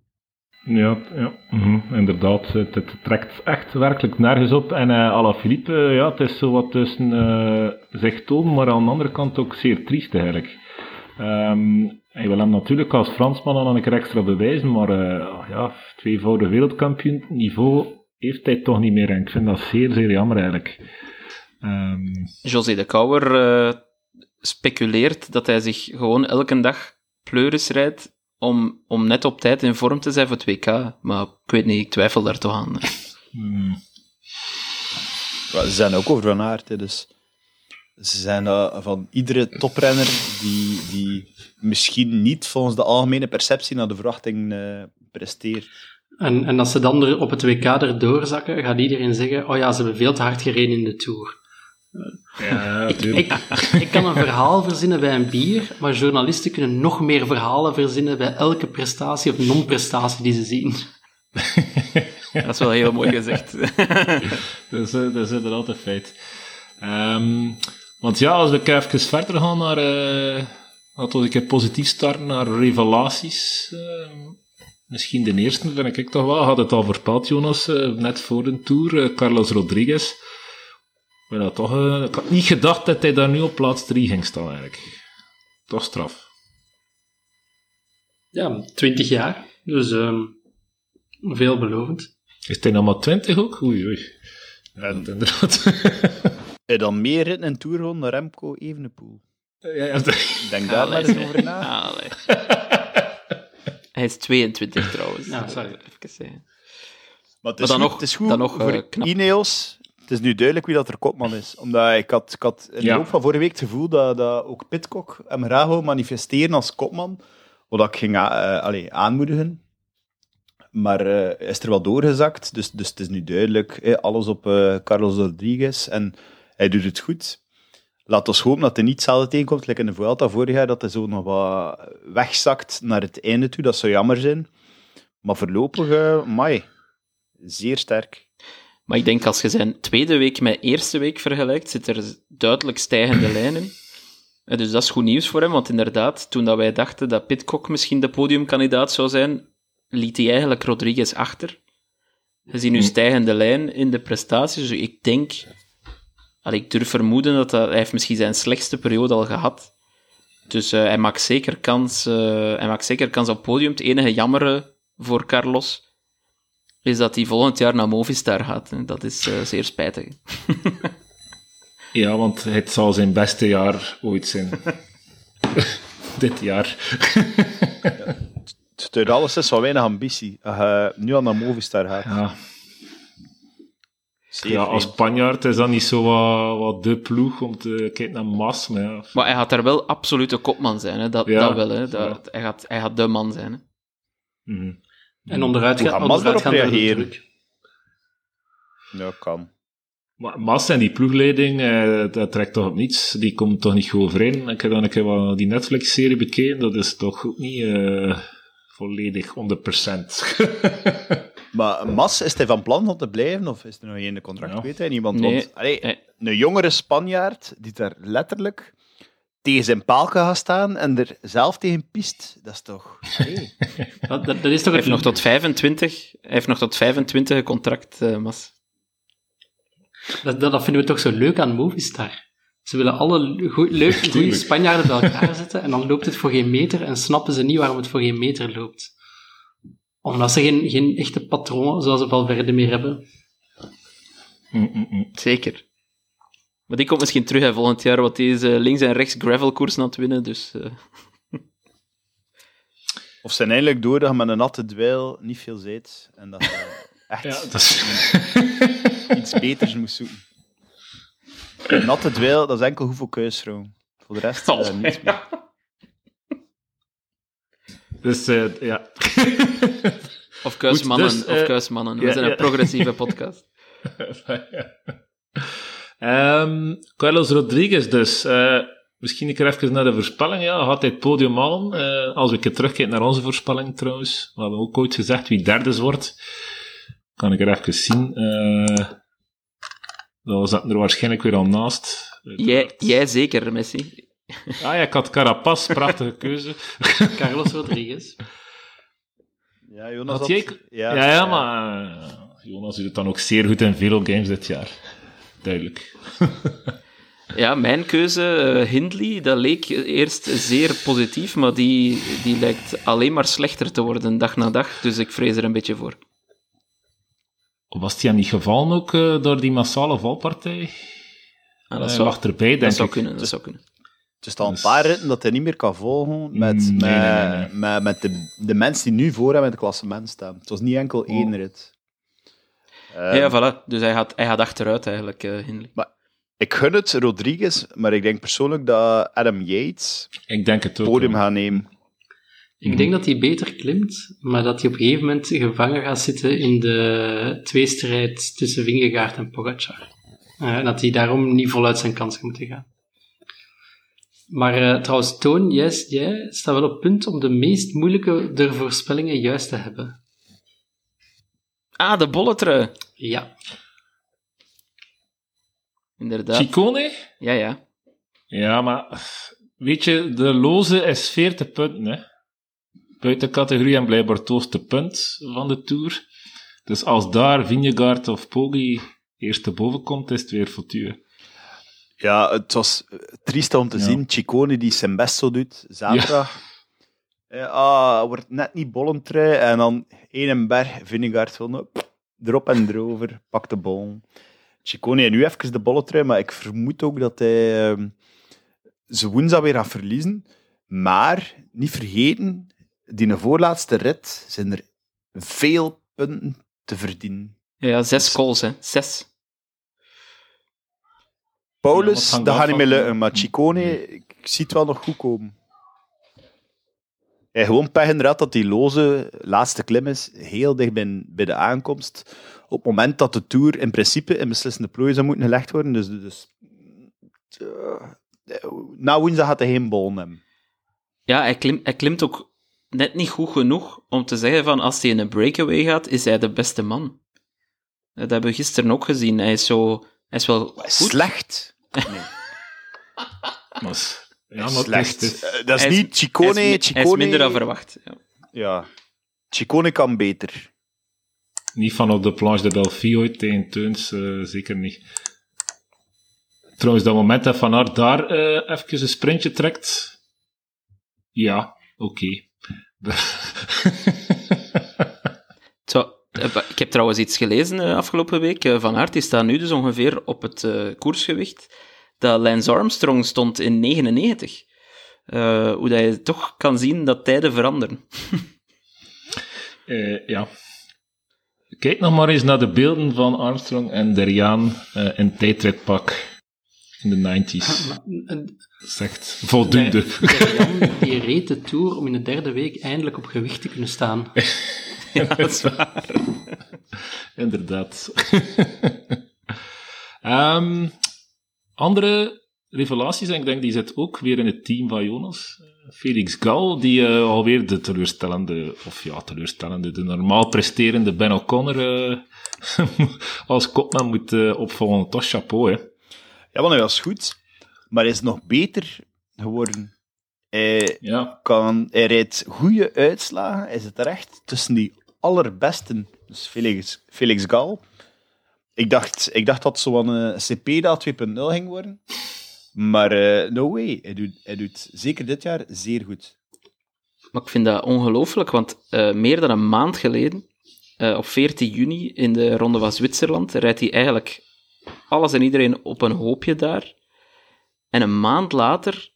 Ja, ja mm inderdaad. Het, het, trekt echt werkelijk nergens op. En uh, Alaphilippe, uh, ja, het is zo wat tussen uh, zich toon, maar aan de andere kant ook zeer triest eigenlijk. Um, hij wil hem natuurlijk als Fransman dan een keer extra bewijzen, maar uh, ja, tweevoudig wereldkampioen niveau heeft hij toch niet meer. En ik vind dat zeer, zeer jammer eigenlijk. Um... José de Kouwer uh, speculeert dat hij zich gewoon elke dag pleuris rijdt om, om net op tijd in vorm te zijn voor het WK. Maar ik weet niet, ik twijfel daar toch aan. Hmm. Ze zijn ook over Van Aert, dus ze zijn uh, van iedere toprenner die, die misschien niet volgens de algemene perceptie naar de verwachting uh, presteert. En, en als ze dan er op het WK erdoor zakken, gaat iedereen zeggen: Oh ja, ze hebben veel te hard gereden in de tour. Ja, ik, ik, ik, kan een verhaal verzinnen bij een bier, maar journalisten kunnen nog meer verhalen verzinnen bij elke prestatie of non-prestatie die ze zien. dat is wel heel mooi gezegd. dat, is, dat is inderdaad een feit. Um, want ja, als we even verder gaan naar... Uh, laten we een keer positief starten naar revelaties. Uh, misschien de eerste vind ik toch wel. Had het al voorspeld, Jonas, uh, net voor de Tour. Carlos Rodriguez maar dat toch, uh, ik had niet gedacht dat hij daar nu op plaats 3 ging staan, eigenlijk. Toch straf. Ja, 20 jaar. Dus um, veelbelovend. Is hij nog maar 20 ook? Oei, oei. Ja, inderdaad. en dan meer ritten in Tour gewoon naar Remco Evenepoel. Ja, ja, Denk daar maar eens over na. Hij is 22 trouwens. Ja, sorry. Even zeggen. Maar het is, maar dan goed, nog, het is goed dan nog, voor uh, Ineos het is nu duidelijk wie dat er kopman is. Omdat ik had, ik had in de loop van vorige week het gevoel dat, dat ook Pitcock en manifesteren als kopman. Wat ik ging uh, aanmoedigen. Maar uh, is er wel doorgezakt. Dus, dus het is nu duidelijk. alles op uh, Carlos Rodriguez. En hij doet het goed. Laat ons hopen dat hij niet hetzelfde tegenkomt. Like in de Vuelta vorig jaar. Dat hij zo nog wat wegzakt naar het einde toe. Dat zou jammer zijn. Maar voorlopig, uh, mai. Zeer sterk. Maar ik denk als je zijn tweede week met eerste week vergelijkt, zit er duidelijk stijgende lijnen. Dus dat is goed nieuws voor hem, want inderdaad, toen dat wij dachten dat Pitcock misschien de podiumkandidaat zou zijn, liet hij eigenlijk Rodriguez achter. We zien nu hm. stijgende lijn in de prestaties, dus ik denk... ik durf vermoeden dat, dat hij heeft misschien zijn slechtste periode al gehad. Dus uh, hij, maakt zeker kans, uh, hij maakt zeker kans op podium. Het enige jammere voor Carlos is dat hij volgend jaar naar Movistar gaat. En dat is uh, zeer spijtig. ja, want het zal zijn beste jaar ooit zijn. Dit jaar. ja, het alles is van weinig ambitie. Als je nu al naar Movistar gaat. Ja. ja, als Spanjaard is dat niet zo wat, wat de ploeg om te kijken naar Mas. Maar, ja. maar hij gaat er wel absoluut kopman zijn, hè. Dat, ja, dat wel. Hè. Dat, hij, gaat, hij gaat de man zijn. Hè. Mm En onderuit Hoe gaat, Mas onderuit gaan reageren? druk. Ja, kan. Maar Mas en die ploegleiding, eh, dat trekt toch op niets. Die komt toch niet goed overeen. Ik heb dan een keer wat die Netflix-serie bekeken. Dat is toch ook niet eh, volledig 100%. Maar Mas, is hij van plan om te blijven of is er nog geen contract? Ja. Weet hij niemand? Nee. Want, allee, Nee. een jongere Spanjaard die daar letterlijk tegen zijn paalke gaat staan en er zelf tegen piest, dat is toch... Nee. Dat, dat, dat is toch Hij het heeft nog tot 25, hij heeft nog tot 25 een contract, eh, Mas. Dat, dat, dat vinden we toch zo leuk aan Movistar. Ze willen alle goe- leuk, goede Spanjaarden bij elkaar zetten en dan loopt het voor geen meter en snappen ze niet waarom het voor geen meter loopt. Omdat ze geen, geen echte patroon zoals ze Valverde meer hebben. Mm, mm, mm. Zeker. Maar die komt misschien terug hè, volgend jaar, want die is eh, links en rechts gravelkoers aan het winnen, dus... eh, Of zijn eindelijk door dat je met een natte dweil niet veel zijt en dat je echt Ja, dat is... iets beters moest zoeken. Een natte dweil, dat is enkel hoeveel kuisvrouw. Voor de rest Oh, eh, niets meer. dus, eh, ja. Of kuismannen, dus, of eh, kuismannen. We ja, zijn ja. een progressieve podcast. Ehm, Carlos Rodriguez dus. Eh, misschien een keer even naar de voorspelling. Ja, gaat hij het podium halen? Eh, als we een keer terugkijken naar onze voorspelling trouwens. We hadden ook ooit gezegd wie derde wordt. Kan ik er even zien. Eh dat zat er waarschijnlijk weer al naast. Jij, jij zeker, Messi. Ah ja, ik had Carapaz, prachtige keuze. Carlos Rodriguez. Ja, Jonas Had had- jij- Ja, ja, maar eh, Jonas doet het dan ook zeer goed in veel games dit jaar. Duidelijk. Ja, mijn keuze, eh, Hindley, dat leek eerst zeer positief, maar die, die lijkt alleen maar slechter te worden dag na dag, dus ik vrees er een beetje voor. Was die hem niet gevallen ook eh, door die massale valpartij? Ah, dat zou, erbij, denk dat zou ik. kunnen, dat zou kunnen. Het is al een Dus- paar ritten dat hij niet meer kan volgen met, Mm, nee, met, nee, nee, nee. met, met de, de mensen die nu voor hem in het klassement staan. Het was niet enkel één rit. Ehm, ja, voilà. Dus hij gaat, hij gaat achteruit eigenlijk, eh Hindley. Ik gun het Rodriguez, maar ik denk persoonlijk dat Adam Yates Ik denk het ook. podium gaat nemen. Ik denk dat hij beter klimt, maar dat hij op een gegeven moment gevangen gaat zitten in de tweestrijd tussen Vingegaard en Pogacar. Eh, en dat hij daarom niet voluit zijn kans moeten gaan. Maar eh, trouwens, Toon, jij, jij staat wel op punt om de meest moeilijke der voorspellingen juist te hebben. Ah, de bolletrui. Ja, Inderdaad. Chicone? Ja, ja. Ja, maar weet je, de loze is 40 punten, hè. Buiten categorie en blijkbaar het hoogste punt van de Tour. Dus als daar Vingegaard of Poggi eerst te boven komt, is het weer foutu. Ja, het was triest om te Ja. zien. Chicone die zijn best zo doet, zaterdag. Ja. ah, wordt net niet bollentrui. En dan één en berg, Vingegaard van nou, erop en erover, pak de bol. Chicone nu even de bollentrui, maar ik vermoed ook dat hij ehm, ze woensdag weer gaat verliezen. Maar, niet vergeten, die voorlaatste rit zijn er veel punten te verdienen. Ja, ja zes calls, hè. Zes. Ja, Paulus, hangt dat gaat niet meer lukken, maar Chicone, ik zie het wel nog goed komen. Hij gewoon pech inderdaad dat die loze laatste klim is, heel dicht bij, bij de aankomst. Op het moment dat de Tour in principe in beslissende plooi zou moeten gelegd worden. Dus, dus eh, na woensdag gaat hij geen bol hebben. Ja, hij, klim, hij klimt ook net niet goed genoeg om te zeggen van als hij in een breakaway gaat, is hij de beste man. Eh, Dat hebben we gisteren ook gezien. Hij is zo... Hij is wel goed. Slecht. Is- ja, maar Slecht. het is- Eh, dat is is- niet Chicone. hij, is, mi- Chicone hij is minder dan verwacht. Ja. Ja. Chicone kan beter. Niet van op de planche de Delphi ooit tegen Teuns, eh, zeker niet. Trouwens, dat moment dat Van Aert daar eh even een sprintje trekt, ja, oké. Zo, ik heb trouwens iets gelezen eh, afgelopen week. Van Aert die staat nu dus ongeveer op het koersgewicht dat Lance Armstrong stond in 99. Eh, hoe dat je toch kan zien dat tijden veranderen. Eh, ja. Kijk nog maar eens naar de beelden van Armstrong en Deriaan eh in tijdritpak in de 90s. maar, eh, Dat is echt voldoende. Jan die reed de Tour om in de derde week eindelijk op gewicht te kunnen staan. Ja, dat is waar. Inderdaad. Ehm, andere revelaties, en ik denk die zit ook weer in het team van Jonas. Eh, Felix Gal, die eh, alweer de teleurstellende, of ja, teleurstellende, de normaal presterende Ben O'Connor eh, als kopman moet uh, opvolgen. Toch chapeau, hè. Ja, want hij was goed, maar hij is nog beter geworden. Hij, Ja, kan, hij rijdt goede uitslagen. Hij zit er echt tussen die allerbesten. Dus Felix, Felix Gal. Ik dacht, ik dacht dat zo'n een Cepeda 2.0 ging worden. Maar eh, no way. Hij doet, hij doet zeker dit jaar zeer goed. Maar ik vind dat ongelooflijk, want eh, meer dan een maand geleden, eh, op 14 juni in de Ronde van Zwitserland, rijdt hij eigenlijk alles en iedereen op een hoopje daar. En een maand later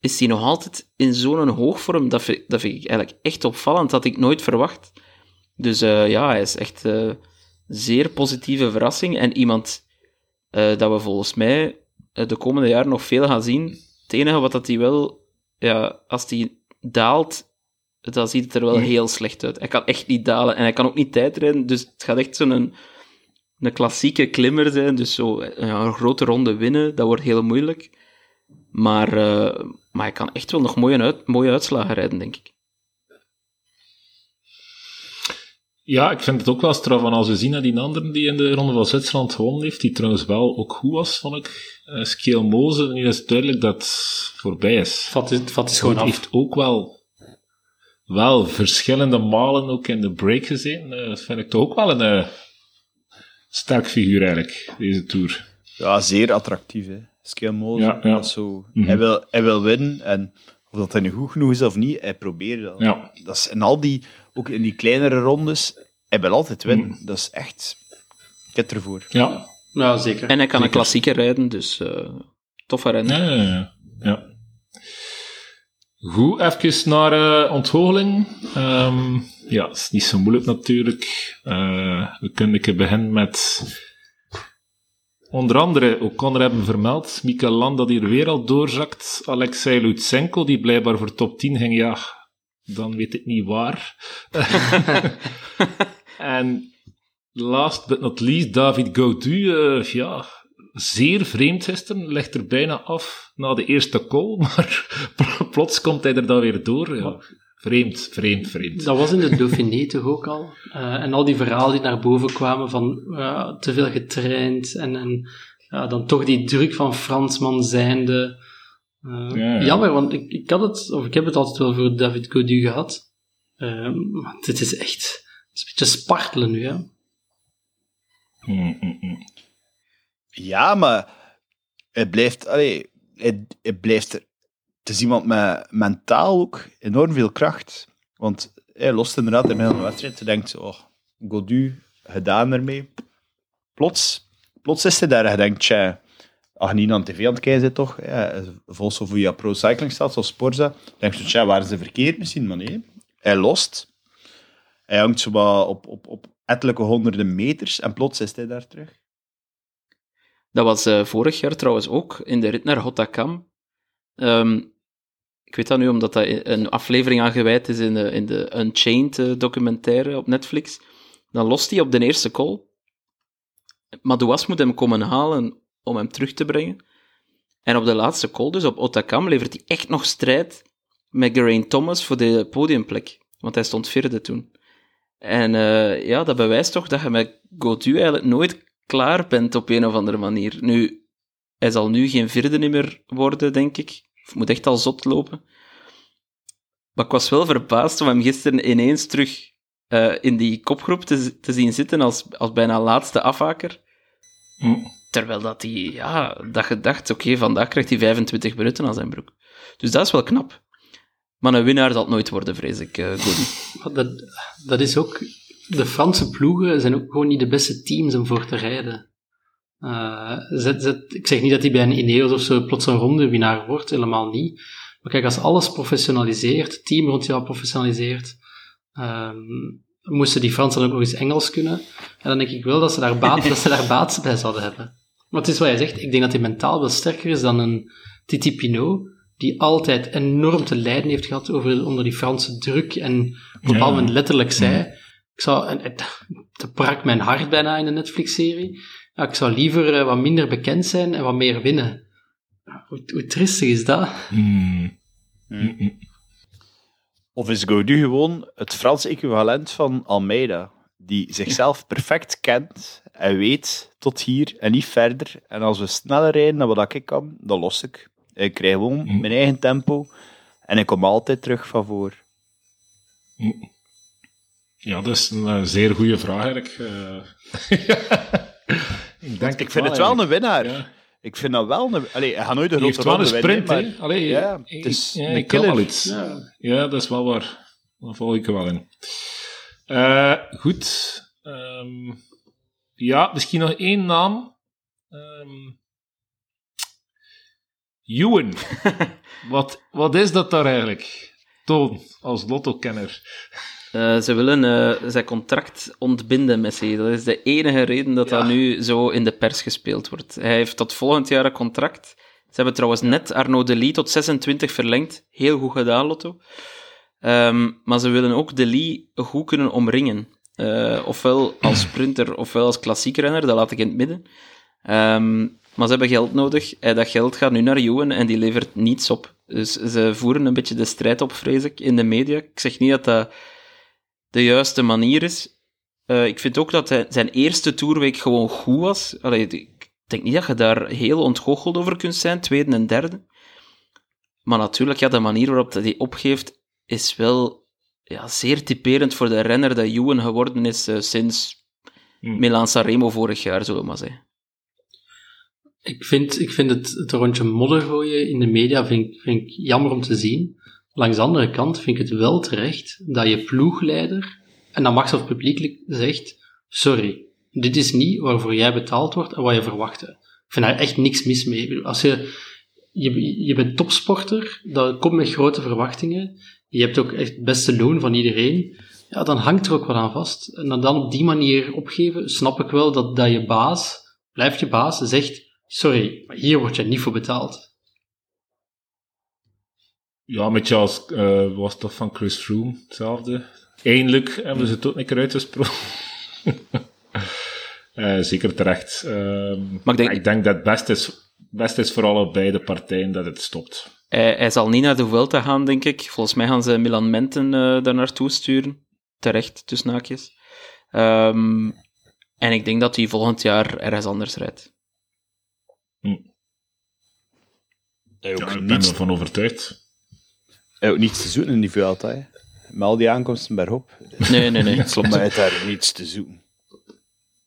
is hij nog altijd in zo'n hoogvorm. Dat vind, dat vind ik eigenlijk echt opvallend, dat had ik nooit verwacht. Dus ja, hij is echt zeer positieve verrassing. En iemand eh, dat we volgens mij eh, de komende jaren nog veel gaan zien. Het enige wat dat hij wel, ja, als hij daalt, dan ziet het er wel heel slecht uit. Hij kan echt niet dalen en hij kan ook niet tijdrijden. Dus het gaat echt zo'n een, een klassieke klimmer zijn. Dus zo ja, een grote ronde winnen, dat wordt heel moeilijk. Maar, eh, maar hij kan echt wel nog mooie, uit, mooie uitslagen rijden, denk ik. Ja, ik vind het ook wel straf. En als we zien naar die anderen die in de Ronde van Zwitserland gewonnen heeft, die trouwens wel ook goed was, vond ik. Uh, Skeel Moze, nu is het duidelijk dat het voorbij is. Vat is, vat is gewoon Hij af. heeft ook wel, wel verschillende malen ook in de break gezeten. Eh, dat vind ik toch ook wel een eh, sterk figuur eigenlijk, deze Tour. Ja, zeer attractief. Hè. Skillmoze, Ja, ja. dat is zo... Mhm. hij, wil, hij wil winnen en of dat hij nu goed genoeg is of niet, hij probeert dat. Ja. dat is, en al die, ook in die kleinere rondes, hij wil altijd winnen. Mhm. Dat is echt... Ik heb het ervoor. Ja, Ja, zeker. En hij kan een klassieker rijden, dus eh toffe renner. ja, ja, ja. ja. Goed, even naar eh. Ehm, ja, het is niet zo moeilijk natuurlijk. Eh, we kunnen een keer beginnen met onder andere, ook Conor hebben vermeld, Mikael Land dat hier weer al doorzakt. Alexei Lutsenko, die blijkbaar voor top 10 ging, ja, dan weet ik niet waar. en last but not least, David Gaudu, eh, ja, zeer vreemd gisteren, legt er bijna af na de eerste call, maar plots komt hij er dan weer door. Ja. Vreemd, vreemd, vreemd. Dat was in de Dauphiné toch ook al. Eh, en al die verhalen die naar boven kwamen van te veel getraind en, en dan toch die druk van Fransman zijnde. Eh, Ja, ja. Jammer, want ik, ik had het, of ik heb het altijd wel voor David Godu gehad. Eh, maar dit is echt het is een beetje spartelen nu, hè. Mm, mm, mm. Ja, maar hij blijft, allee, hij, hij blijft er. Het is iemand met mentaal ook enorm veel kracht. Want hij lost inderdaad in de middel van de wedstrijd. Hij denkt, oh, Godu, gedaan ermee. Plots, plots is hij daar en hij denkt, tja, ach, niet aan tv aan het kijken zit toch? Ja, volgens via Pro Cycling staat, zoals Sporza. denkt je, tja, waar is ze verkeerd misschien? Maar nee, hij lost. Hij hangt zo op, op, op ettelijke honderden meters en plots is hij daar terug. Dat was eh, vorig jaar trouwens ook, in de rit naar Hotakam. Ehm, ik weet dat nu omdat dat een aflevering aan gewijd is in de, in de Unchained eh, documentaire op Netflix. Dan lost hij op de eerste call. Madouas moet hem komen halen om hem terug te brengen. En op de laatste call, dus op Otakam, levert hij echt nog strijd met Geraint Thomas voor de podiumplek. Want hij stond vierde toen. En eh, ja, dat bewijst toch dat je met Godu eigenlijk nooit klaar bent op een of andere manier. Nu, hij zal nu geen vierde meer worden, denk ik. Of moet echt al zot lopen. Maar ik was wel verbaasd om hem gisteren ineens terug eh, in die kopgroep te, te zien zitten als, als bijna laatste afhaker. Mm. Terwijl dat hij, ja, dat je dacht, oké, vandaag krijgt hij 25 minuten aan zijn broek. Dus dat is wel knap. Maar een winnaar zal het nooit worden, vrees ik, uh, Dat, dat is ook... De Franse ploegen zijn ook gewoon niet de beste teams om voor te rijden. Eh, ik zeg niet dat hij bij een Ineos of zo plots een ronde winnaar wordt, helemaal niet. Maar kijk, als alles professionaliseert, het team rond jou professionaliseert, ehm, moesten die Fransen ook nog eens Engels kunnen. En dan denk ik wel dat ze daar baat, dat ze daar baat bij zouden hebben. Maar het is wat jij zegt, ik denk dat hij mentaal wel sterker is dan een Titi Pinot, die altijd enorm te lijden heeft gehad over, onder die Franse druk en op een bepaald Ja. moment letterlijk zei, ik zou, en het, het brak mijn hart bijna in de Netflix-serie. Ja, ik zou liever eh, wat minder bekend zijn en wat meer winnen. Hoe, hoe tristig is dat? Hmm. Mm-mm. Of is Gaudu gewoon het Franse equivalent van Almeida, die zichzelf perfect kent en weet tot hier en niet verder. En als we sneller rijden dan wat ik kan, dan los ik. Ik krijg gewoon Mm. mijn eigen tempo en ik kom altijd terug van voor. Ja, dat is een eh, zeer goede vraag eigenlijk. Eh, ik denk Ik vind het wel een winnaar. Ja. Ik vind dat wel een... Allee, hij gaat nooit de heeft grote wel een ronde winnen, sprint, hè? maar- Allee, Ja, ik- het is ja, een ik kan killer. wel iets. Ja. Ja, dat is wel waar. Daar val ik er wel in. Eh, goed. Ehm, ja, misschien nog één naam. Ewan. wat, wat is dat daar eigenlijk? Toon, als lotto-kenner. Eh, ze willen eh, zijn contract ontbinden, Messi. Dat is de enige reden dat dat nu zo in de pers gespeeld wordt. Hij heeft tot volgend jaar een contract. Ze hebben trouwens net Arnaud Delis tot 26 verlengd. Heel goed gedaan, Lotto. Ehm, maar ze willen ook Delis goed kunnen omringen. Eh, ofwel als sprinter, ofwel als klassiek renner. Dat laat ik in het midden. Ehm, maar ze hebben geld nodig. En dat geld gaat nu naar Ewan en die levert niets op. Dus ze voeren een beetje de strijd op, vrees ik, in de media. Ik zeg niet dat dat de juiste manier is. Eh, ik vind ook dat zijn eerste toerweek gewoon goed was. Allee, ik denk niet dat je daar heel ontgoocheld over kunt zijn, tweede en derde. Maar natuurlijk, ja, de manier waarop hij opgeeft, is wel ja, zeer typerend voor de renner dat Ewan geworden is eh, sinds Hm. Milan Sanremo vorig jaar, zullen we maar zeggen. Ik vind, ik vind het, het rondje modder gooien in de media vind, vind ik jammer om te zien. Langs de andere kant vind ik het wel terecht dat je ploegleider, en dat mag zelfs publiekelijk, zegt, sorry, dit is niet waarvoor jij betaald wordt en wat je verwachtte. Ik vind daar echt niks mis mee. Als je, je, je bent topsporter, dat komt met grote verwachtingen, je hebt ook echt het beste loon van iedereen, ja, dan hangt er ook wat aan vast. En dan, dan op die manier opgeven, snap ik wel dat, dat je baas, blijft je baas, zegt, sorry, maar hier word je niet voor betaald. Ja, met je als, eh, was toch van Chris Froome hetzelfde. Eindelijk hebben ze het ook een keer uitgesproken. Eh, zeker terecht. Ehm, Maar ik denk- ik denk dat het best is, best is voor allebei de partijen dat het stopt. Hij, hij zal niet naar de Vuelta gaan, denk ik. Volgens mij gaan ze Milan Menten eh, daar naartoe sturen. Terecht, tussen haakjes. Ehm, en ik denk dat hij volgend jaar ergens anders rijdt. Hij Ja, ook, ik ben niets, ervan overtuigd. hij ook niets te zoeken in die Vuelta. hè. Met al die aankomsten bergop. Nee, nee, nee. Maar hij heeft daar niets te zoeken.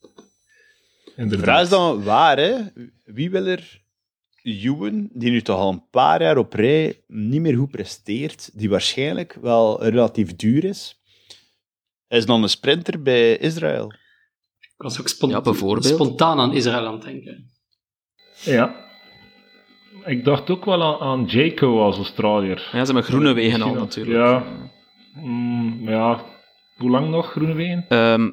De Inderdaad. vraag is dan waar, hè? Wie wil er Ewan, die nu toch al een paar jaar op rij niet meer goed presteert, die waarschijnlijk wel relatief duur is, hij is dan een sprinter bij Israël. Ik was ook Ja, spontaan aan Israël aan het denken. Ja. Ik dacht ook wel aan, aan Jaco als Australiër. Ja, ze hebben groene wegen al natuurlijk. Ja. Mm, ja. Hoe lang nog, Groene Wegen? Ehm,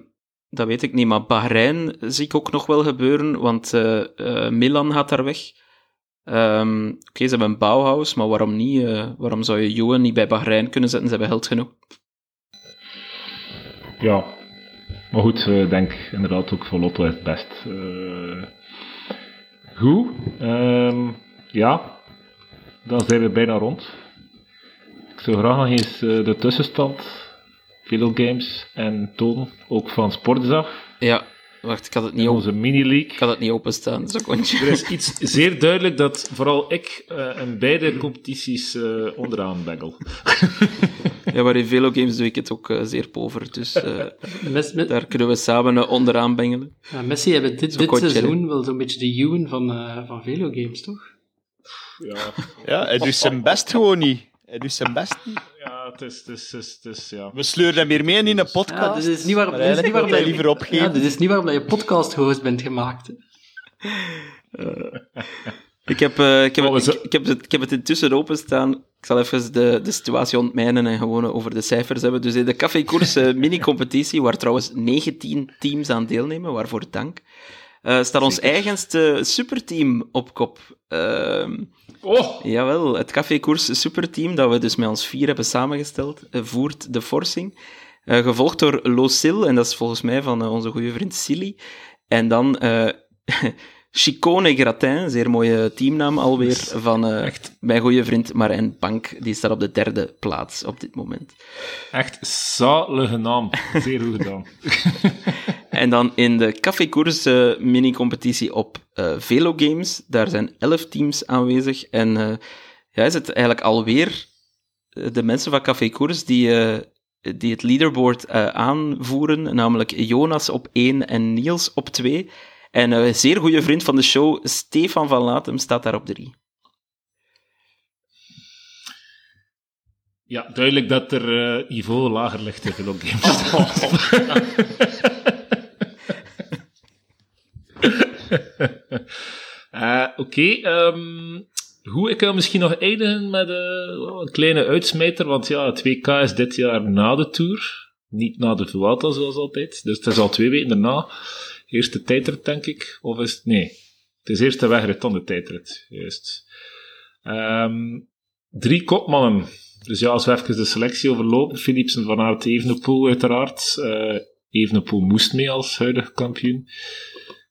dat weet ik niet, maar Bahrein zie ik ook nog wel gebeuren, want eh, eh, Milan gaat daar weg. Ehm, Oké, ze hebben een Bauhaus, maar waarom niet? eh, waarom zou je Ewan niet bij Bahrein kunnen zetten? Ze hebben geld genoeg. Ja. Maar goed, eh, ik denk inderdaad ook voor Lotto is het best. Eh, goed. Ehm, ja. Dan zijn we bijna rond. Ik zou graag nog eens de tussenstand, Velo Games en Toon, ook van Sportzaf, Ja, wacht, ik had het niet, onze mini-league. ik had het niet openstaan, secondje. Er is iets zeer duidelijk dat vooral ik eh, in beide competities eh, onderaan bengel. Ja, maar in Velo Games doe ik het ook eh, zeer pover, dus eh, Mes- daar kunnen we samen onderaan bengelen. ja, Messi hebben dit, Zo dit seizoen wel zo'n beetje de Ewan van, eh van Velo Games, toch? Ja, Ja, hij doet zijn best gewoon niet. Hij doet zijn best niet. Ja het is, het is, het is, het is ja. We sleuren hem hier mee in een podcast. Ja, dit is niet waarom, dit is niet eigenlijk waarom wil hij dat je- liever opgeven. Ja, dit is niet waarom dat je podcast-host bent gemaakt. Ik heb, eh, ik, heb Oh, ik, ik heb het, ik heb het intussen openstaan. Ik zal even de, de situatie ontmijnen en gewoon over de cijfers hebben. Dus in de Café-koers eh, mini-competitie, waar trouwens 19 teams aan deelnemen, waarvoor dank, eh, staat ons eigenste superteam op kop. Ehm, Oh! Jawel, het Café Koers Superteam, dat we dus met ons vier hebben samengesteld, eh, voert de forsing. Eh, gevolgd door Losil, en dat is volgens mij van eh, onze goede vriend Silly. En dan eh Chicone Gratin, zeer mooie teamnaam alweer, van eh, Echt. mijn goede vriend Marijn Bank. Die staat op de derde plaats op dit moment. Echt zalige naam. Zeer goed gedaan. En dan in de Café-koers eh, mini-competitie op eh Velo Games. Daar zijn elf teams aanwezig. En eh, ja, is het eigenlijk alweer de mensen van Café Koers die, eh, die het leaderboard eh, aanvoeren. Namelijk Jonas op 1 en Niels op 2. En een zeer goede vriend van de show, Stefan van Latem, staat daar op 3. Ja, duidelijk dat er eh, niveau lager ligt in veel games. Eh, Oké, ehm, goed, ik wil misschien nog eindigen met eh, een kleine uitsmijter, want ja, het WK is dit jaar na de Tour, niet na de Vuelta zoals altijd, dus het is al twee weken daarna. Eerste tijdrit, denk ik, of is het... Nee, het is eerst de wegrit, dan de tijdrit, juist. Ehm, drie kopmannen. Dus ja, als we even de selectie overlopen, Philipsen, Van Aert, Evenepoel uiteraard. Eh Evenepoel moest mee als huidige kampioen.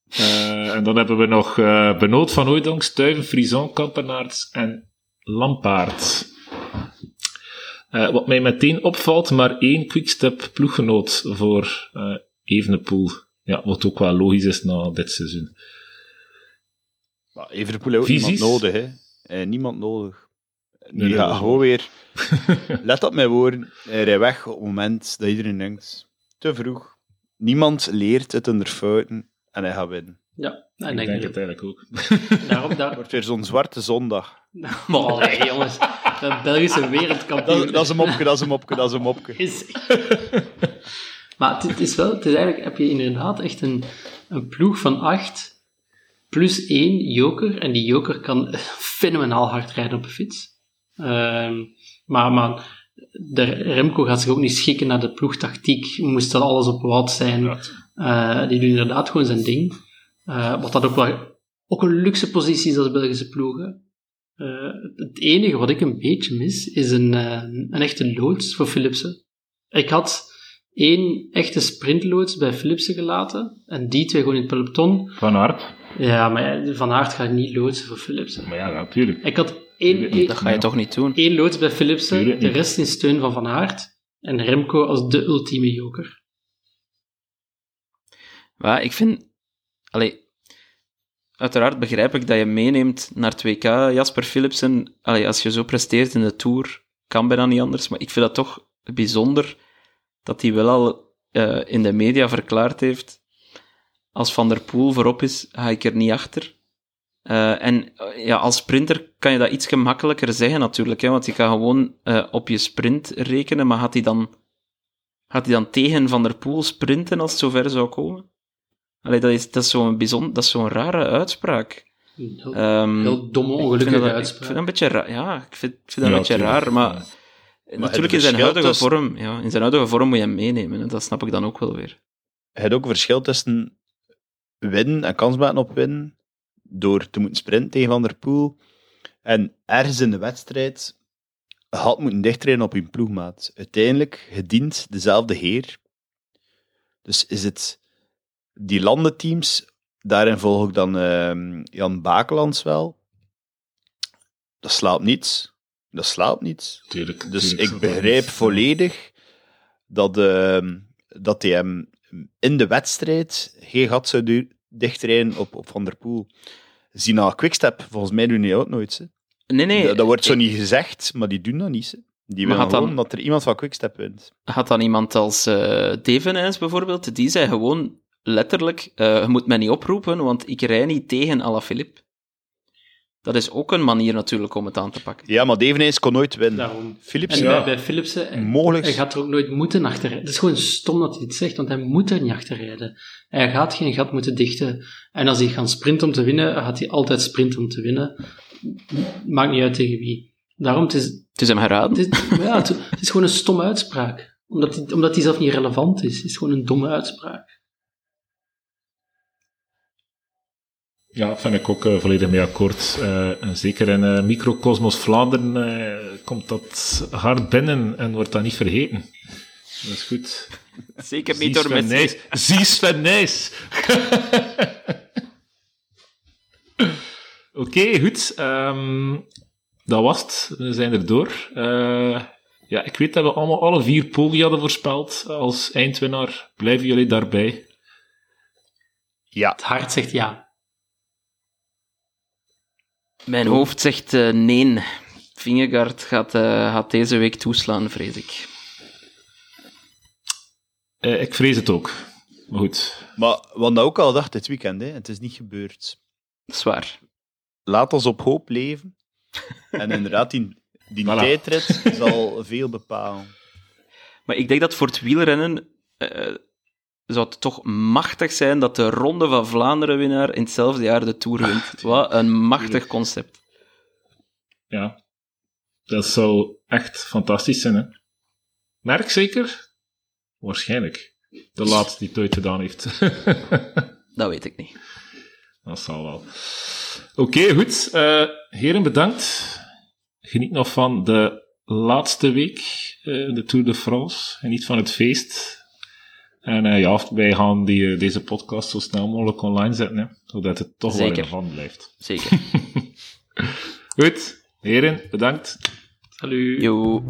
Eh, en dan hebben we nog eh Benoot van Hooijdonk, Stuyven, Frison, Kampenaerts en Lampaard. Eh, wat mij meteen opvalt, maar één quickstep ploeggenoot voor Evenepoel. Ja, wat ook wel logisch is na dit seizoen. Maar Everpoel heeft ook niemand nodig, hè. Eh, niemand nodig. Nu Nee, is gewoon weer... Let op mijn woorden. Rijdt weg op het moment dat iedereen denkt... Te vroeg. Niemand leert het onder fouten en hij gaat winnen. Ja, en ik denk, denk ik het eigenlijk ook. daarom, Het daar, wordt weer zo'n zwarte zondag. maar allee, jongens, de Belgische wereldkampioen. Dat, dat is een mopje, dat is een mopje, dat is een mopje. is. maar het, het is wel, het is eigenlijk, heb je inderdaad echt een, een ploeg van acht plus één joker. En die joker kan fenomenaal hard rijden op een fiets. Ehm, maar, maar de Remco gaat zich ook niet schikken naar de ploegtactiek. Moest dat alles op wat zijn. Ja, Eh, die doen inderdaad gewoon zijn ding. Eh, wat dat ook wel ook een luxe positie is als Belgische ploegen. Eh, het enige wat ik een beetje mis, is een, eh, een echte loods voor Philipsen. Ik had één echte sprintloods bij Philipsen gelaten, en die twee gewoon in het peloton. Van Aert. Ja, maar Van Aert gaat niet loodsen voor Philipsen. Maar ja, natuurlijk. Ik had één, één, Dat ga je toch niet doen? één loods bij Philipsen, de rest in steun van Van Aert, en Remco als de ultieme joker. Maar ik vind... Allee, uiteraard begrijp ik dat je meeneemt naar 2K, Jasper Philipsen. Allee, als je zo presteert in de Tour, kan bijna niet anders. Maar ik vind dat toch bijzonder dat hij wel al eh, in de media verklaard heeft als Van der Poel voorop is, ga ik er niet achter. Eh, en eh, ja, als sprinter kan je dat iets gemakkelijker zeggen natuurlijk, hè, want je kan gewoon op je sprint rekenen, maar gaat hij dan, gaat hij dan tegen Van der Poel sprinten als het zover zou komen? Allee, dat is, dat is zo'n bijzonder, dat is zo'n rare uitspraak. Een heel, Ehm, heel domme, ik vind ongelukkige dat- Ik uitspraak. vind dat een beetje raar, ja, ik vind, ik vind dat Ja, een beetje tuurlijk. raar, maar, natuurlijk in zijn huidige tussen- vorm, ja, in zijn huidige vorm moet je hem meenemen, en dat snap ik dan ook wel weer. Je hebt ook een verschil tussen winnen en kans maken op winnen door te moeten sprinten tegen Van der Poel en ergens in de wedstrijd had moeten dichtrijden op je ploegmaat. Uiteindelijk gedient dezelfde heer. Dus is het die landenteams, daarin volg ik dan ehm, Jan Bakelands wel. Dat slaapt niets. Dat slaapt niets. Tuurlijk, Dus tuurlijk ik begrijp niet- volledig dat, ehm, dat hij hem in de wedstrijd geen gat zou dichtrijden op, op Van der Poel. Zie naar Quickstep, volgens mij doen die ook nooit. Hè. Nee, nee. dat, dat wordt zo ik- niet gezegd, maar die doen dat niet. Hè. Die Maar willen dan- gewoon dat er iemand van Quickstep wint. had dan iemand als eh Devenijs bijvoorbeeld, die zei gewoon letterlijk, eh, je moet mij niet oproepen, want ik rij niet tegen Alaphilippe. Dat is ook een manier natuurlijk om het aan te pakken. Ja, maar Devenijns kon nooit winnen. Daarom. Philips, En ja. bij, Philipsen, hij- Mogelijk. hij gaat er ook nooit moeten achterrijden. Het is gewoon stom dat hij het zegt, want hij moet er niet achterrijden. Hij gaat geen gat moeten dichten. En als hij gaat sprinten om te winnen, gaat hij altijd sprinten om te winnen. Maakt niet uit tegen wie. Daarom, het is, Het is hem geraden. het is, ja, het, het is gewoon een stomme uitspraak. Omdat hij, omdat hij zelf niet relevant is. Het is gewoon een domme uitspraak. Ja, vind ik ook eh, volledig mee akkoord. Eh, en zeker in eh, microcosmos Vlaanderen eh, komt dat hard binnen en wordt dat niet vergeten. Dat is goed. Zeker niet door Messi. Nijs. Zie Sven Nijs. Oké, goed. Ehm, dat was het. We zijn er door. Eh, ja, ik weet dat we allemaal alle vier Pogi hadden voorspeld. Als eindwinnaar blijven jullie daarbij. Ja, Het hart zegt ja. Mijn hoofd zegt eh, nee. Vingegaard gaat, eh, gaat deze week toeslaan, vrees ik. Eh, ik vrees het ook. Maar goed. maar we hadden dat ook al gedacht dit weekend. Hè. Het is niet gebeurd. Zwaar. Laat ons op hoop leven. En inderdaad, die, die Voilà. tijdrit zal veel bepalen. Maar ik denk dat voor het wielrennen eh, zou het toch machtig zijn dat de Ronde van Vlaanderen-winnaar in hetzelfde jaar de Tour wint. Wat een machtig concept. Ja. Dat zou echt fantastisch zijn, hè. Merk zeker? Waarschijnlijk. De laatste die het ooit gedaan heeft. Dat weet ik niet. Dat zal wel. Oké, goed. Eh, heren, bedankt. Geniet nog van de laatste week, eh, de Tour de France. Geniet van het feest. En eh, ja, wij gaan die, eh, deze podcast zo snel mogelijk online zetten, hè, zodat het toch wel Zeker. relevant blijft. Zeker. Goed, heren, bedankt. Salut. Yo.